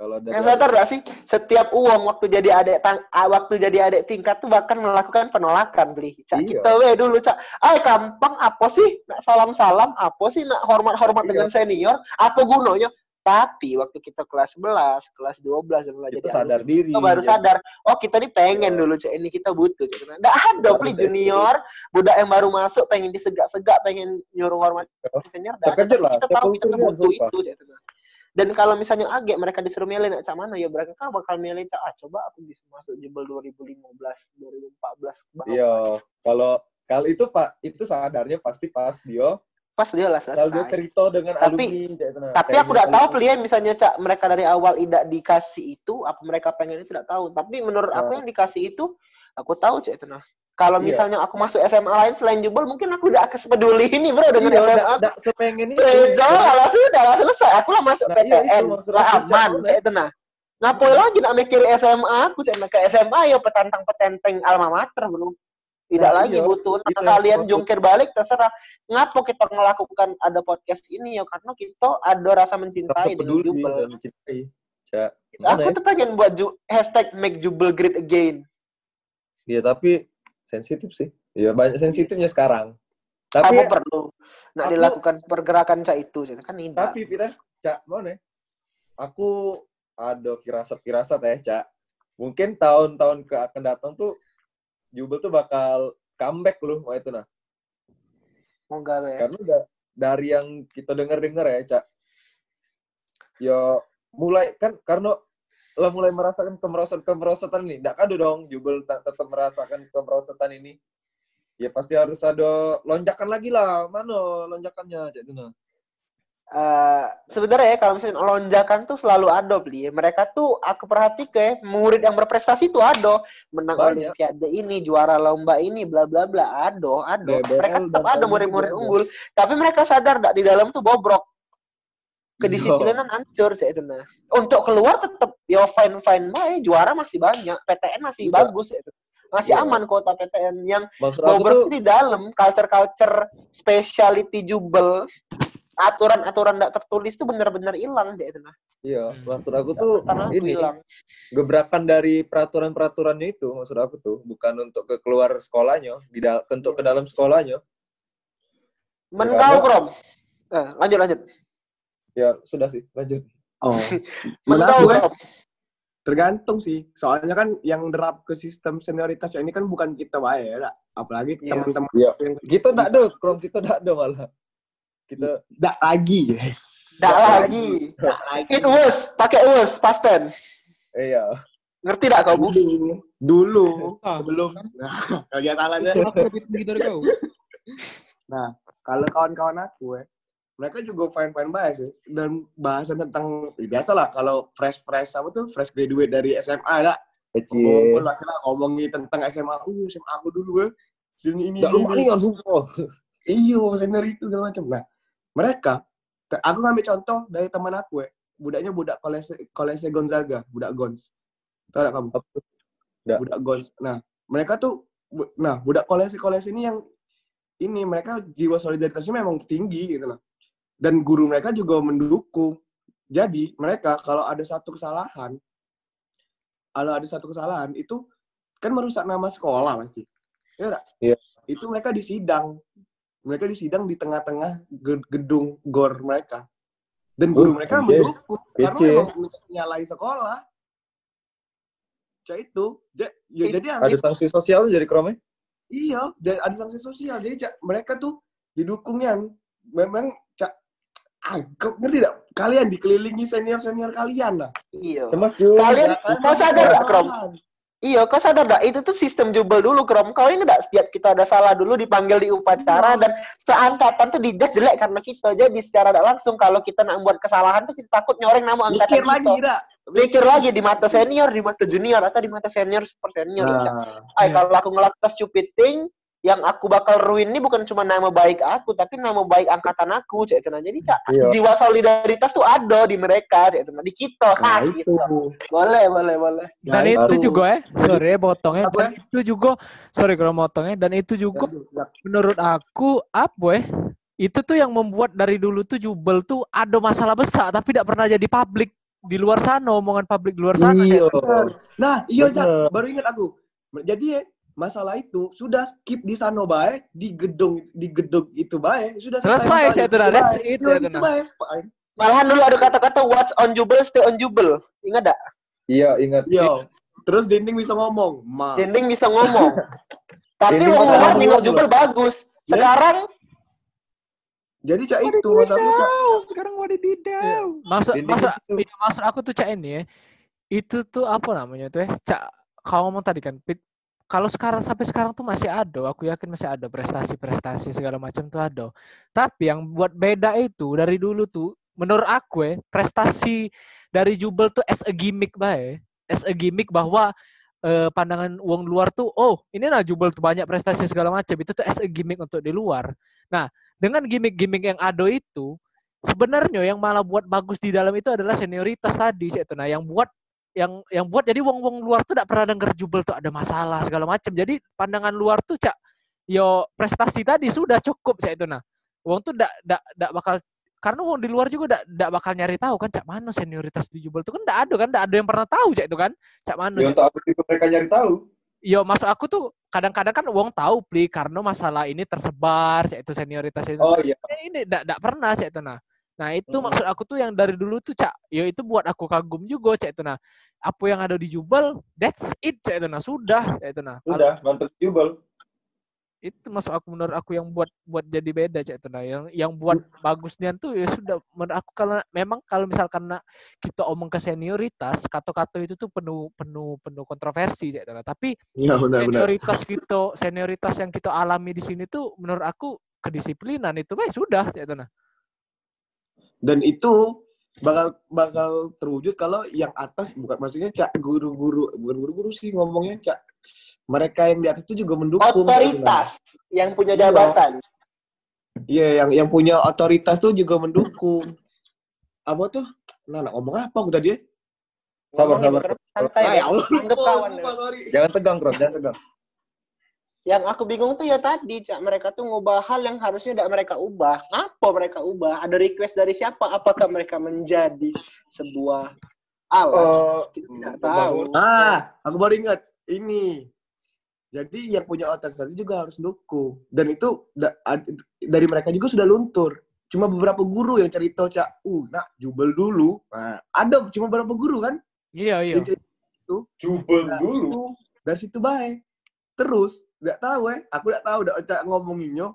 Kalau dari yang sadar gak sih setiap uang waktu jadi adik tang ah, waktu jadi adik tingkat tuh bahkan melakukan penolakan beli cak. Iya. kita we dulu cak. Ay gampang apa sih? Nak salam salam apa sih? Nak hormat hormat Iya. dengan senior apa gunanya tapi waktu kita kelas 11 kelas 12 dan mulai kita jadi sadar alumni, diri kita baru jadi- sadar oh kita nih pengen Iya. dulu cak ini kita butuh cak nggak ada Baru beli sadar. junior budak yang baru masuk pengen disegak-segak pengen nyuruh hormat Oh. senior ada. Terkejar Tapi lah, kita tahu kita butuh itu cak dan kalau misalnya agak mereka disuruh milih nak cak mana ya mereka kan bakal milih cak ah coba aku bisa masuk jebel 2015 2014 ke bawah. iya kalau kalau itu pak itu sadarnya pasti pas dia pas dia lah dia selesai cerita dengan Tapi- alumni tapi aku tidak tahu alumni. pilihan misalnya cak mereka dari awal tidak dikasih itu apa mereka pengen itu tidak tahu. Tapi menurut aku Nah. yang dikasih itu aku tahu cak itu nah kalau Iya. misalnya aku masuk SMA lain selain jebel mungkin aku udah sepeduli ini bro dengan Iya, SMA dak- aku dak sepengen itu. Bejo lah sudah lah selesai. Aku lah masuk Nah, iya, PTN maksud lah aku, aman cak itu nah ngapain lagi nak mikir SMA aku cak ke SMA ya petantang petenteng alma mater bro tidak Nah, lagi iya, butuh nah, kalian jungkir balik terserah. Ngapa kita melakukan ada podcast ini ya? Karena kita ada rasa rasa mencintai dengan peduli jubel. dan mencintai. Cak aku ya? tuh pengen buat ju- hashtag make jubel great again. Iya tapi sensitif sih. Iya banyak sensitifnya sekarang. Tapi apa perlu nak aku- dilakukan pergerakan cak itu kan tidak tapi Pita cak mana ya? aku ada firasat-firasat ya cak. Mungkin tahun-tahun ke akan datang tuh Jubel tuh bakal comeback loh mau itu nah. Moga we karena udah dari yang kita dengar-dengar ya cak. Ya mulai kan karena lah mulai merasakan kemerosotan kemerosotan ini. Nggak kado dong Jubel tak tetap merasakan kemerosotan ini. Ya pasti harus ada lonjakan lagi lah. Mana lonjakannya? Cak itu nah Eh, sebenarnya ya kalau misalnya lonjakan tuh selalu ada beli mereka tuh aku perhatikan murid yang berprestasi tuh ada. Menang Banyak. olimpiade ini juara lomba ini bla bla bla. Ada ada. DBL mereka tetap ada murid-murid unggul. Tapi mereka sadar tak di dalam tuh bobrok. Iya. kedisiplinan hancur saya itu nah untuk keluar tetap ya fine fine baik. Juara masih banyak. PTN masih Iya. bagus ya itu masih Iya. aman kota PTN yang maksud aku tuh bobrok di dalam. Culture culture speciality jubel aturan-aturan tidak tertulis tuh benar-benar hilang ya itu nah Iya, maksud aku tuh aku ini hilang gebrakan dari peraturan-peraturannya itu maksud aku tuh bukan untuk ke keluar sekolahnya, di dal- untuk ke dalam sekolahnya. Mengkau, Bro. Eh, lanjut lanjut. Ya sudah sih, lanjut. Oh. Gue, Bro. tergantung sih. Soalnya kan yang derap ke sistem senioritas ini kan bukan kita wae ya, apalagi Iya. teman-teman Iya. yang Kita enggak ada, Krom kita enggak ada malah. Kita Dak lagi, guys. Dak Dak lagi. Lagi. It was, pakai was, past tense. eh, iya. Ngerti tak kau, Bu? Dulu, dulu Ah, sebelum nah, Aku lebih tinggi dari kau. kalau kawan-kawan aku ya, mereka juga fine-fine banget sih. Dan bahasan tentang, ya biasa lah kalau fresh-fresh apa tuh, fresh graduate dari SMA lah. Kecil. Ngomong ngomongin tentang SMA aku, SMA aku dulu ya. Sini ini, Enggak ini, lupa ini. nih kan sumpah. Iyo, senior itu segala macam. Nah, mereka, aku ngambil contoh dari teman aku ya. Budaknya budak kolese, kolese Gonzaga, budak Gons. Tahu gak kamu? Nggak. Budak Gons. Nah, mereka tuh, bu- nah, budak kolese-kolese ini yang, ini mereka jiwa solidaritasnya memang tinggi gitu loh. Dan guru mereka juga mendukung. Jadi, mereka kalau ada satu kesalahan, kalau ada satu kesalahan, itu kan merusak nama sekolah pasti. Iya nggak? Iya. Itu mereka disidang mereka disidang di tengah-tengah ge- gedung gor mereka dan guru Oh, mereka iya. mendukung karena Kece. memang nyalain sekolah Cak itu Ja- ya, It- jadi Ada harus sanksi sosial jadi kromnya? iya dan ada sanksi sosial jadi Cak, mereka tuh didukungnya memang cak agak ngerti tidak kalian dikelilingi senior senior kalian lah Iya. Cemas juga. Kalian, kau sadar gak, Krom? Iya, kau sadar gak? Itu tuh sistem jubel dulu, Krom. Kau ini gak setiap kita ada salah dulu dipanggil di upacara dan seangkatan tuh dijudge jelek karena kita. Jadi secara tidak langsung kalau kita nak buat kesalahan tuh kita takut nyoreng nama angkatan mikir kita. lagi dak Mikir lagi di mata senior, di mata junior atau di mata senior super senior. nah, Ay, Iya. kalau aku ngelakukan stupid thing, yang aku bakal ruin ini bukan cuma nama baik aku, tapi nama baik angkatan aku, cek itu. Nah, Jadi, cak, Iya. jiwa solidaritas tuh ada di mereka, cek itu. Nah, Di kita, nah ah, itu gitu. Boleh, boleh, boleh. Dan Nah, itu itu. juga ya, sorry ya potongnya. Dan itu juga, sorry kalau motongnya. Dan itu juga Aduh, menurut aku apa ya? Itu tuh yang membuat dari dulu tuh Jubel tuh ada masalah besar tapi tidak pernah jadi publik di luar sana omongan publik di luar sana. Iya. Nah, iya Bener. Cak, baru ingat aku. Jadi ya, masalah itu sudah skip di sana baik, di gedung di gedung itu baik, sudah Selesai, saya itu tuh, that's it, Iya, ya, itu baik. Malahan dulu ada kata-kata what's on jubel, stay on jubel. Ingat gak? Iya, ingat. Iya. Terus dinding bisa ngomong, ma. Dinding bisa ngomong. Tapi ngomong loh. jubel bagus. Ya. Sekarang Jadi Cak itu masalahnya Cak. Sekarang wadidaw. Maksud Dinding maksud, itu. iya, maksud aku tuh cak ini ya. Itu tuh apa namanya tuh ya? Cak kau ngomong tadi kan Pit, kalau sekarang sampai sekarang tuh masih ada, aku yakin masih ada prestasi-prestasi segala macam tuh ada. Tapi yang buat beda itu dari dulu tuh menurut aku ya, prestasi dari Jubel tuh as a gimmick bae. As a gimmick bahwa eh, pandangan uang luar tuh oh, ini lah Jubel tuh banyak prestasi segala macam. Itu tuh as a gimmick untuk di luar. Nah, dengan gimmick-gimmick yang ada itu sebenarnya yang malah buat bagus di dalam itu adalah senioritas tadi Cik. Nah, yang buat yang yang buat jadi wong-wong luar tuh tidak pernah denger jubel tuh ada masalah segala macam. Jadi pandangan luar tuh cak yo prestasi tadi sudah cukup cak itu nah. Wong tuh ndak ndak ndak bakal karena wong di luar juga ndak ndak bakal nyari tahu kan cak mana senioritas di jubel tuh kan ndak ada kan ndak ada yang pernah tahu cak itu kan. Cak mana Ya, untuk apa itu mereka nyari tahu? Yo masuk aku tuh kadang-kadang kan wong tahu pli karena masalah ini tersebar cak itu senioritas itu. Oh iya. Eh, ini ndak ndak pernah cak itu nah. Nah itu Hmm. maksud aku tuh yang dari dulu tuh cak, yo itu buat aku kagum juga cak itu nah. Apa yang ada di Jubel, that's it cak itu nah sudah cak itu nah. Kalau Udah, mantep jubel. itu masuk aku menurut aku yang buat buat jadi beda cak itu nah. Yang yang buat bagusnya tuh ya sudah menurut aku kalau memang kalau misal karena kita omong ke senioritas, kata-kata itu tuh penuh penuh penuh kontroversi cak itu nah. Tapi Iya benar benar. senioritas kita senioritas yang kita alami di sini tuh menurut aku kedisiplinan itu baik sudah cak itu nah. Dan itu bakal bakal terwujud kalau yang atas bukan maksudnya Cak guru-guru bukan guru-guru sih ngomongnya Cak mereka yang di atas itu juga mendukung otoritas yang punya jabatan. Iya, yang yang punya otoritas tuh juga mendukung. Apa tuh? Nah, nah, ngomong apa aku tadi? ya? Sabar, Ngomongin, sabar. Santai. Ah, ya Allah. Anggap kawan. Sorry. Jangan tegang, Kron. Jangan tegang. Yang aku bingung tuh ya tadi, Cak. Mereka tuh ngubah hal yang harusnya tidak mereka ubah. Apa mereka ubah? Ada request dari siapa? Apakah mereka menjadi sebuah alat? Kita tidak tahu. Ah, aku baru ingat. Ini. Jadi yang punya otoritas tadi juga harus dukung. Dan itu da- dari mereka juga sudah luntur. Cuma beberapa guru yang cerita, Cak, uh, nak, jubel dulu. Nah, ada cuma beberapa guru kan? Iya iya. Cerita jubel Nah, dulu. itu, dari situ baik. Terus, nggak tahu ya, aku nggak tahu udah ngomonginnya.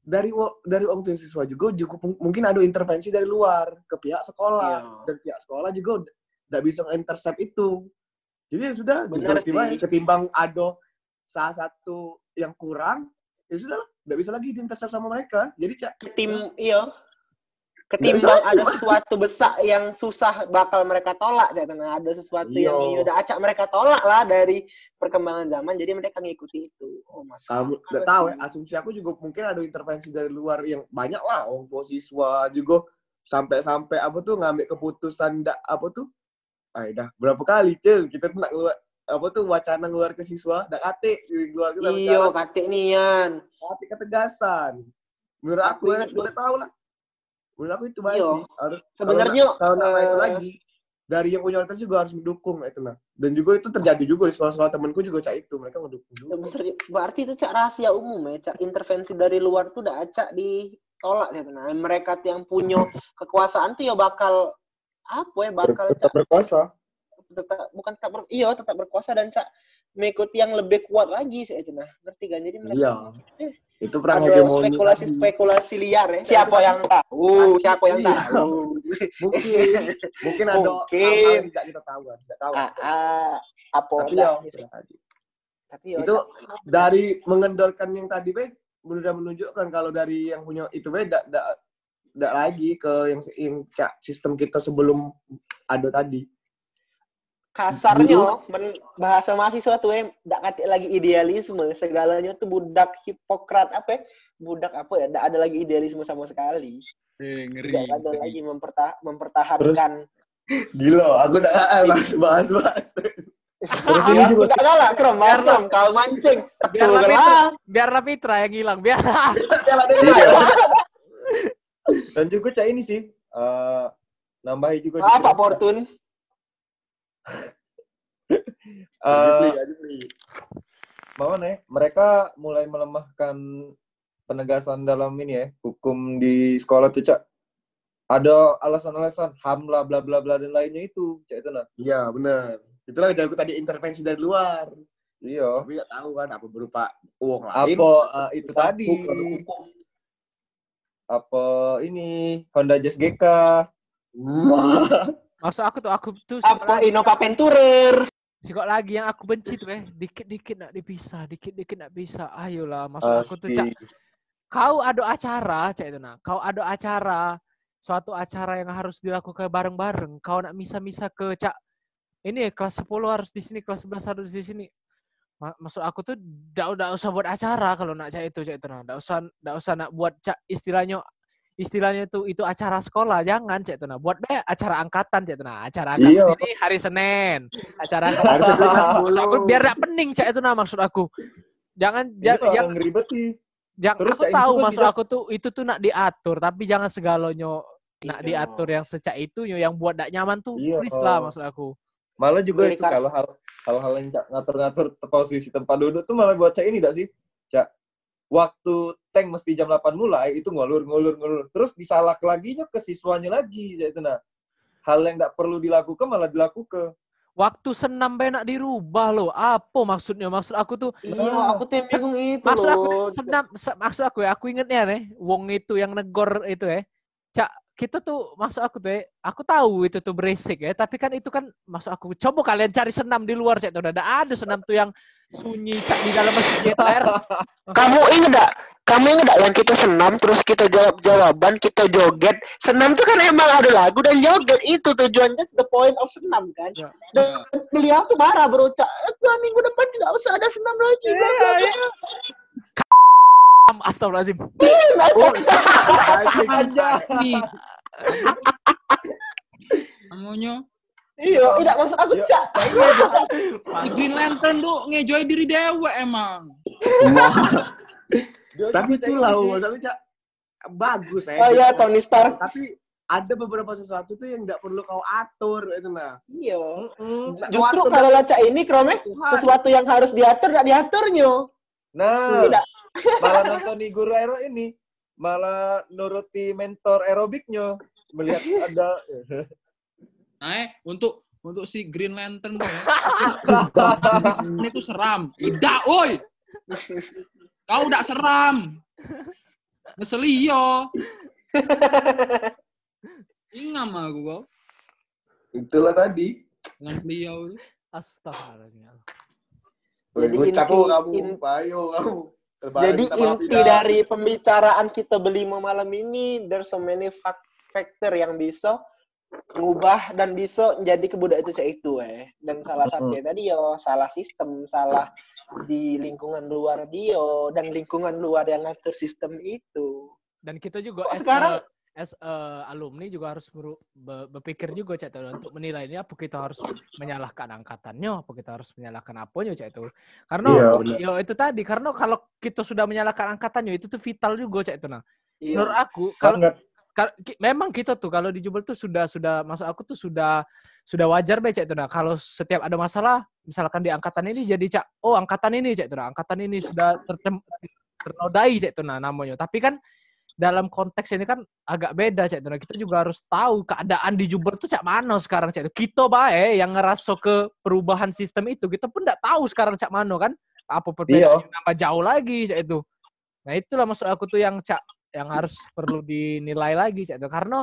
Dari dari orang tua siswa juga, juga mung- mungkin ada intervensi dari luar ke pihak sekolah Iya. dan pihak sekolah juga nggak bisa intercept itu. Jadi ya sudah, baik. sih. ketimbang ada salah satu yang kurang, ya sudah nggak bisa lagi diintercept sama mereka. Jadi cak, Ketim, iya. Ketimbang ada sesuatu besar yang susah bakal mereka tolak, Cak. Nah, ada sesuatu yang Iya. ya udah acak mereka tolak lah dari perkembangan zaman, jadi mereka ngikuti itu. Oh, mas. kamu nggak tahu ya, asumsi aku juga mungkin ada intervensi dari luar yang banyak lah, orang tua siswa juga sampai-sampai apa tuh ngambil keputusan ndak apa tuh, ah dah berapa kali cel kita tuh nak keluar apa tuh wacana keluar ke siswa, ndak kate keluar ke sekarang, katik nian. kate ketegasan. Menurut aku, Aku ya, udah tahu lah. Menurut aku itu baik Iya. sih. Harus, Sebenarnya kalau nama itu eh, lagi, dari yang punya orientasi juga harus mendukung itu nah. Dan juga itu terjadi juga di sekolah-sekolah temanku juga cak itu mereka mendukung juga. Berarti itu cak rahasia umum ya, cak intervensi dari luar tuh udah cak ditolak ya. Nah, mereka yang punya kekuasaan tuh ya bakal apa ya bakal Tetap cak berkuasa. tetap bukan tetap ber, iya tetap berkuasa dan cak mengikuti yang lebih kuat lagi sih itu nah ngerti kan jadi mereka Iya. Itu perang ada hegemoni tadi. spekulasi-spekulasi liar ya siapa yang tahu siapa yang tahu Mungkin mungkin ada Mungkin. tidak kita tahu tidak tahu. ah, ah, apa Tapi ya, tapi ya Itu dari mengendorkan yang tadi be sudah menunjukkan kalau dari yang punya itu be tidak tidak lagi ke yang, yang cak sistem kita sebelum ada tadi. Kasarnya men, bahasa mahasiswa tuh em ndak kate lagi idealisme segalanya tuh budak hipokrat apa ya? budak apa ya ndak ada lagi idealisme sama sekali Eh, ngeri. nggak ada ngeri. lagi memperta mempertahankan Gila, aku udah bahas bahas bahas. Terus Ah, ini aku juga nggak galak krom Biarlah. krom kau mancing Biarlah Betul Fitra, lah. biarlah Fitra yang hilang. Biar Dan juga cak ini sih. eh nambahi juga. apa dikit. Mau nih, mereka mulai melemahkan penegasan dalam ini ya, hukum di sekolah tuh, Cak. Ada alasan-alasan HAM lah, bla bla bla dan lainnya itu, Cak itu nah. Iya, benar. Itulah yang aku tadi intervensi dari luar. Iya. Tapi nggak tahu kan apa berupa uang lain. Apa eh, itu tadi? hukum, hukum. Apa ini Honda Jazz GK? Wah. Maksud aku tuh aku tuh apa Innova Venturer sikok lagi yang aku benci tuh eh dikit-dikit nak dipisah, dikit-dikit nak bisa. Ayolah, maksud aku tuh cak kau ada acara, cak itu nah. Kau ada acara, suatu acara yang harus dilakukan bareng-bareng. Kau nak misa-misa ke cak ini kelas 10 harus di sini, kelas 11 harus di sini. Ma- Maksud aku tuh udah usah buat acara kalau nak cak itu, cak itu nah. Ndak usah ndak usah nak buat cak istilahnya istilahnya tuh itu acara sekolah jangan cak itu nah. Buat be acara angkatan cak itu nah. Acara angkatan Iya. ini hari Senin. Acara kelas Maksud aku 10. biar gak pening cak itu nah maksud aku. Jangan Ini ja- tuh yang orang ribet sih. Jangan Terus aku ini tahu maksud aku tuh itu tuh nak diatur tapi jangan segalanya nak Iya. diatur yang secak itu yang buat nak nyaman tuh Iya. please lah maksud aku. Malah juga itu kalau hal hal-hal yang ngatur-ngatur posisi tempat duduk tuh malah buat Cak ini enggak sih? Cak, waktu tank mesti jam 8 mulai itu ngulur ngulur ngulur terus disalak lagi ke siswanya lagi itu nah. Hal yang enggak perlu dilakukan malah dilakukan. Waktu senam be nak dirubah loh. Apa maksudnya? Maksud aku tuh iya aku tuh yang bingung itu maksud aku loh senam se- maksud aku ya aku ingetnya nih wong itu yang negor itu ya. Cak kita tuh maksud aku tuh ya, aku tahu itu tuh berisik ya, tapi kan itu kan maksud aku coba kalian cari senam di luar cak tuh udah ada senam tuh yang sunyi cak di dalam masjid ler. kamu inget gak kamu inget gak yang kita senam terus kita jawab jawaban kita joget? Senam tuh kan emang ada lagu dan joget. Itu tujuannya the point of senam kan? Ya. dan beliau tuh marah bro Cak, dua minggu depan tidak usah ada senam lagi bla. Astagfirullahaladzim. Cak. Anjay. Namanya iya tidak maksud aku Iya. cak si Green Lantern tuh ngejoy diri dewa emang. Tapi itulah, ini sih. maksudnya Cak, bagus ya. oh ya Tony Stark Tapi ada beberapa sesuatu tuh yang nggak perlu kau atur itu nah. iya Mm-mm. justru Waktu kalau laca ini krome Tuhan. sesuatu yang harus diatur tidak diaturnya Nah, tidak malah nonton guru aero ini malah nuruti mentor aerobiknya melihat ada Nah, eh, untuk untuk si Green Lantern tuh ya. ini tuh seram. Tidak, oi. Kau udah seram. Ngeselio. Ingam aku kau. Itulah tadi. Dengan beliau. Astagfirullahaladzim. Jadi inti- kamu, in- ayo kamu. Lebaran Jadi inti dari pembicaraan kita berlima malam ini, there's so many fac- factor yang bisa ngubah dan bisa menjadi kebudayaan itu cek itu eh. Dan salah satunya tadi yo salah sistem, salah di lingkungan luar dia dan lingkungan luar yang ngatur sistem itu. Dan kita juga as sekarang- a- as a alumni juga harus be- berpikir juga cak Tuh, untuk menilai ini apa kita harus menyalahkan angkatannya, apa kita harus menyalahkan apanya cak itu. Karena Iya, benar. yo itu tadi karena kalau kita sudah menyalahkan angkatannya itu tuh vital juga cak itu nah. Iya. Menurut aku kalau memang kita tuh kalau di Jubel tuh sudah sudah masuk aku tuh sudah sudah wajar be cek itu nah kalau setiap ada masalah misalkan di angkatan ini jadi cak oh angkatan ini cek itu nah angkatan ini sudah tertem ternodai cek itu nah namanya tapi kan dalam konteks ini kan agak beda itu nah kita juga harus tahu keadaan di Jember tuh cak mana sekarang itu kita bae yang ngerasa ke perubahan sistem itu kita pun tidak tahu sekarang cak mana kan? Apa perbedaan tambah jauh lagi cek itu nah itulah maksud aku tuh yang cak yang harus perlu dinilai lagi cek itu karena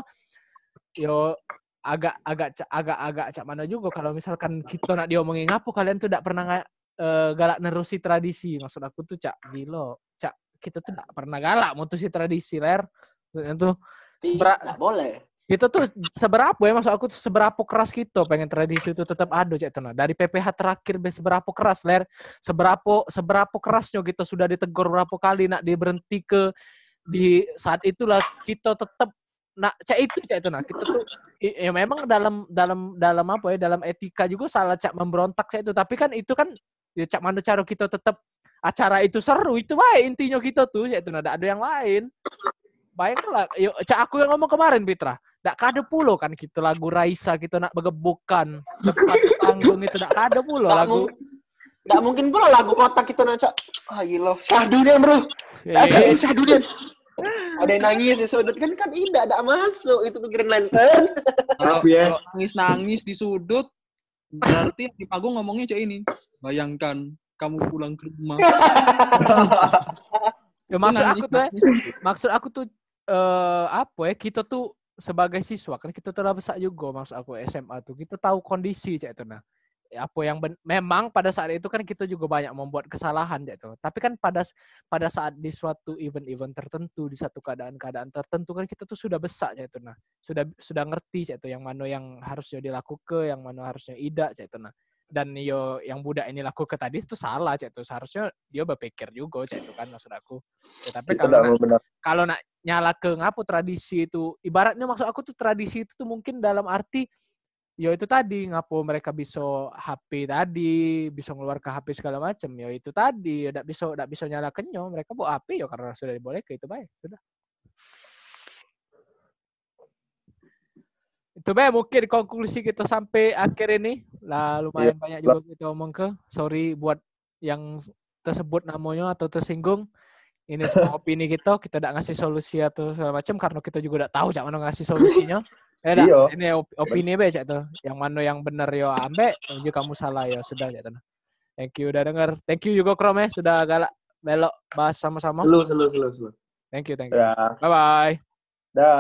yo agak agak agak agak cak mana juga kalau misalkan kita nak diomongin apa kalian tuh tidak pernah eh, galak nerusi tradisi? Maksud aku tuh cak gilo cak kita tuh tidak pernah galak mutusi tradisi ler. Tuh Sebera- Tidak boleh. kita tuh seberapa ya maksud aku tuh seberapa keras kita pengen tradisi itu tetap ada cak tenang dari PPH terakhir be seberapa keras ler. Seberapa seberapa kerasnya kita sudah ditegur berapa kali nak diberhenti ke di saat itulah kita tetap nak cak itu cak itu nah kita tuh ya memang dalam dalam dalam apa ya dalam etika juga salah cak memberontak cak itu. Tapi kan itu kan ya cak mana cara kita tetap acara itu seru itu baik intinya kita tuh cak itu nah ada yang lain bayangkanlah yuk cak aku yang ngomong kemarin Pitra Nggak kada pulo kan kita lagu Raisa kita nak begebukan panggung itu nggak kada pulo lagu nggak mungkin pula lagu kotak kita naca. Ah gila, dia bro. Ada Eh, yang dia. Ada yang nangis di sudut kan kan tidak ada masuk itu tuh Green Lantern. Kalau ya. kalau nangis-nangis di sudut, berarti di panggung ngomongnya cek ini. Bayangkan kamu pulang ke rumah. ya, maksud aku tuh ya, nangis. maksud aku tuh eh apa ya kita tuh sebagai siswa kan kita telah besar juga maksud aku SMA tuh kita tahu kondisi cek itu nah Ya, apa yang ben- memang pada saat itu kan kita juga banyak membuat kesalahan cek itu tapi kan pada pada saat di suatu event-event tertentu di satu keadaan-keadaan tertentu kan kita tuh sudah besar cek itu nah sudah sudah ngerti cek itu yang mana yang harusnya dilakukan yang mana harusnya tidak cek itu nah dan yo yang budak ini lakukan tadi itu salah cek itu seharusnya dia berpikir juga cek itu kan maksud aku. Ya, tapi Itu kalau nak- kalau nak nyala ke ngapu tradisi itu ibaratnya maksud aku tuh tradisi itu tuh mungkin dalam arti ya itu tadi ngapu mereka bisa HP tadi bisa ngeluar ke HP segala macam ya itu tadi tidak bisa tidak bisa nyala kenyo mereka bawa HP ya karena sudah diboleh ke itu baik sudah itu baik mungkin konklusi kita sampai akhir ini. Lah lumayan banyak juga kita omong ke. Sorry buat yang tersebut namanya atau tersinggung. Ini semua opini kita kita tidak ngasih solusi atau segala macam karena kita juga tidak tahu cak mana ngasih solusinya. Ya Iya. ini op- opini be cak tuh. Yang mana yang benar yo ambek yang juga kamu salah ya sudah cak tuh. Thank you udah denger. Thank you juga Krom ya sudah galak belok bahas sama-sama. Selu, selu, selu, selu. thank you thank you. Ya. bye bye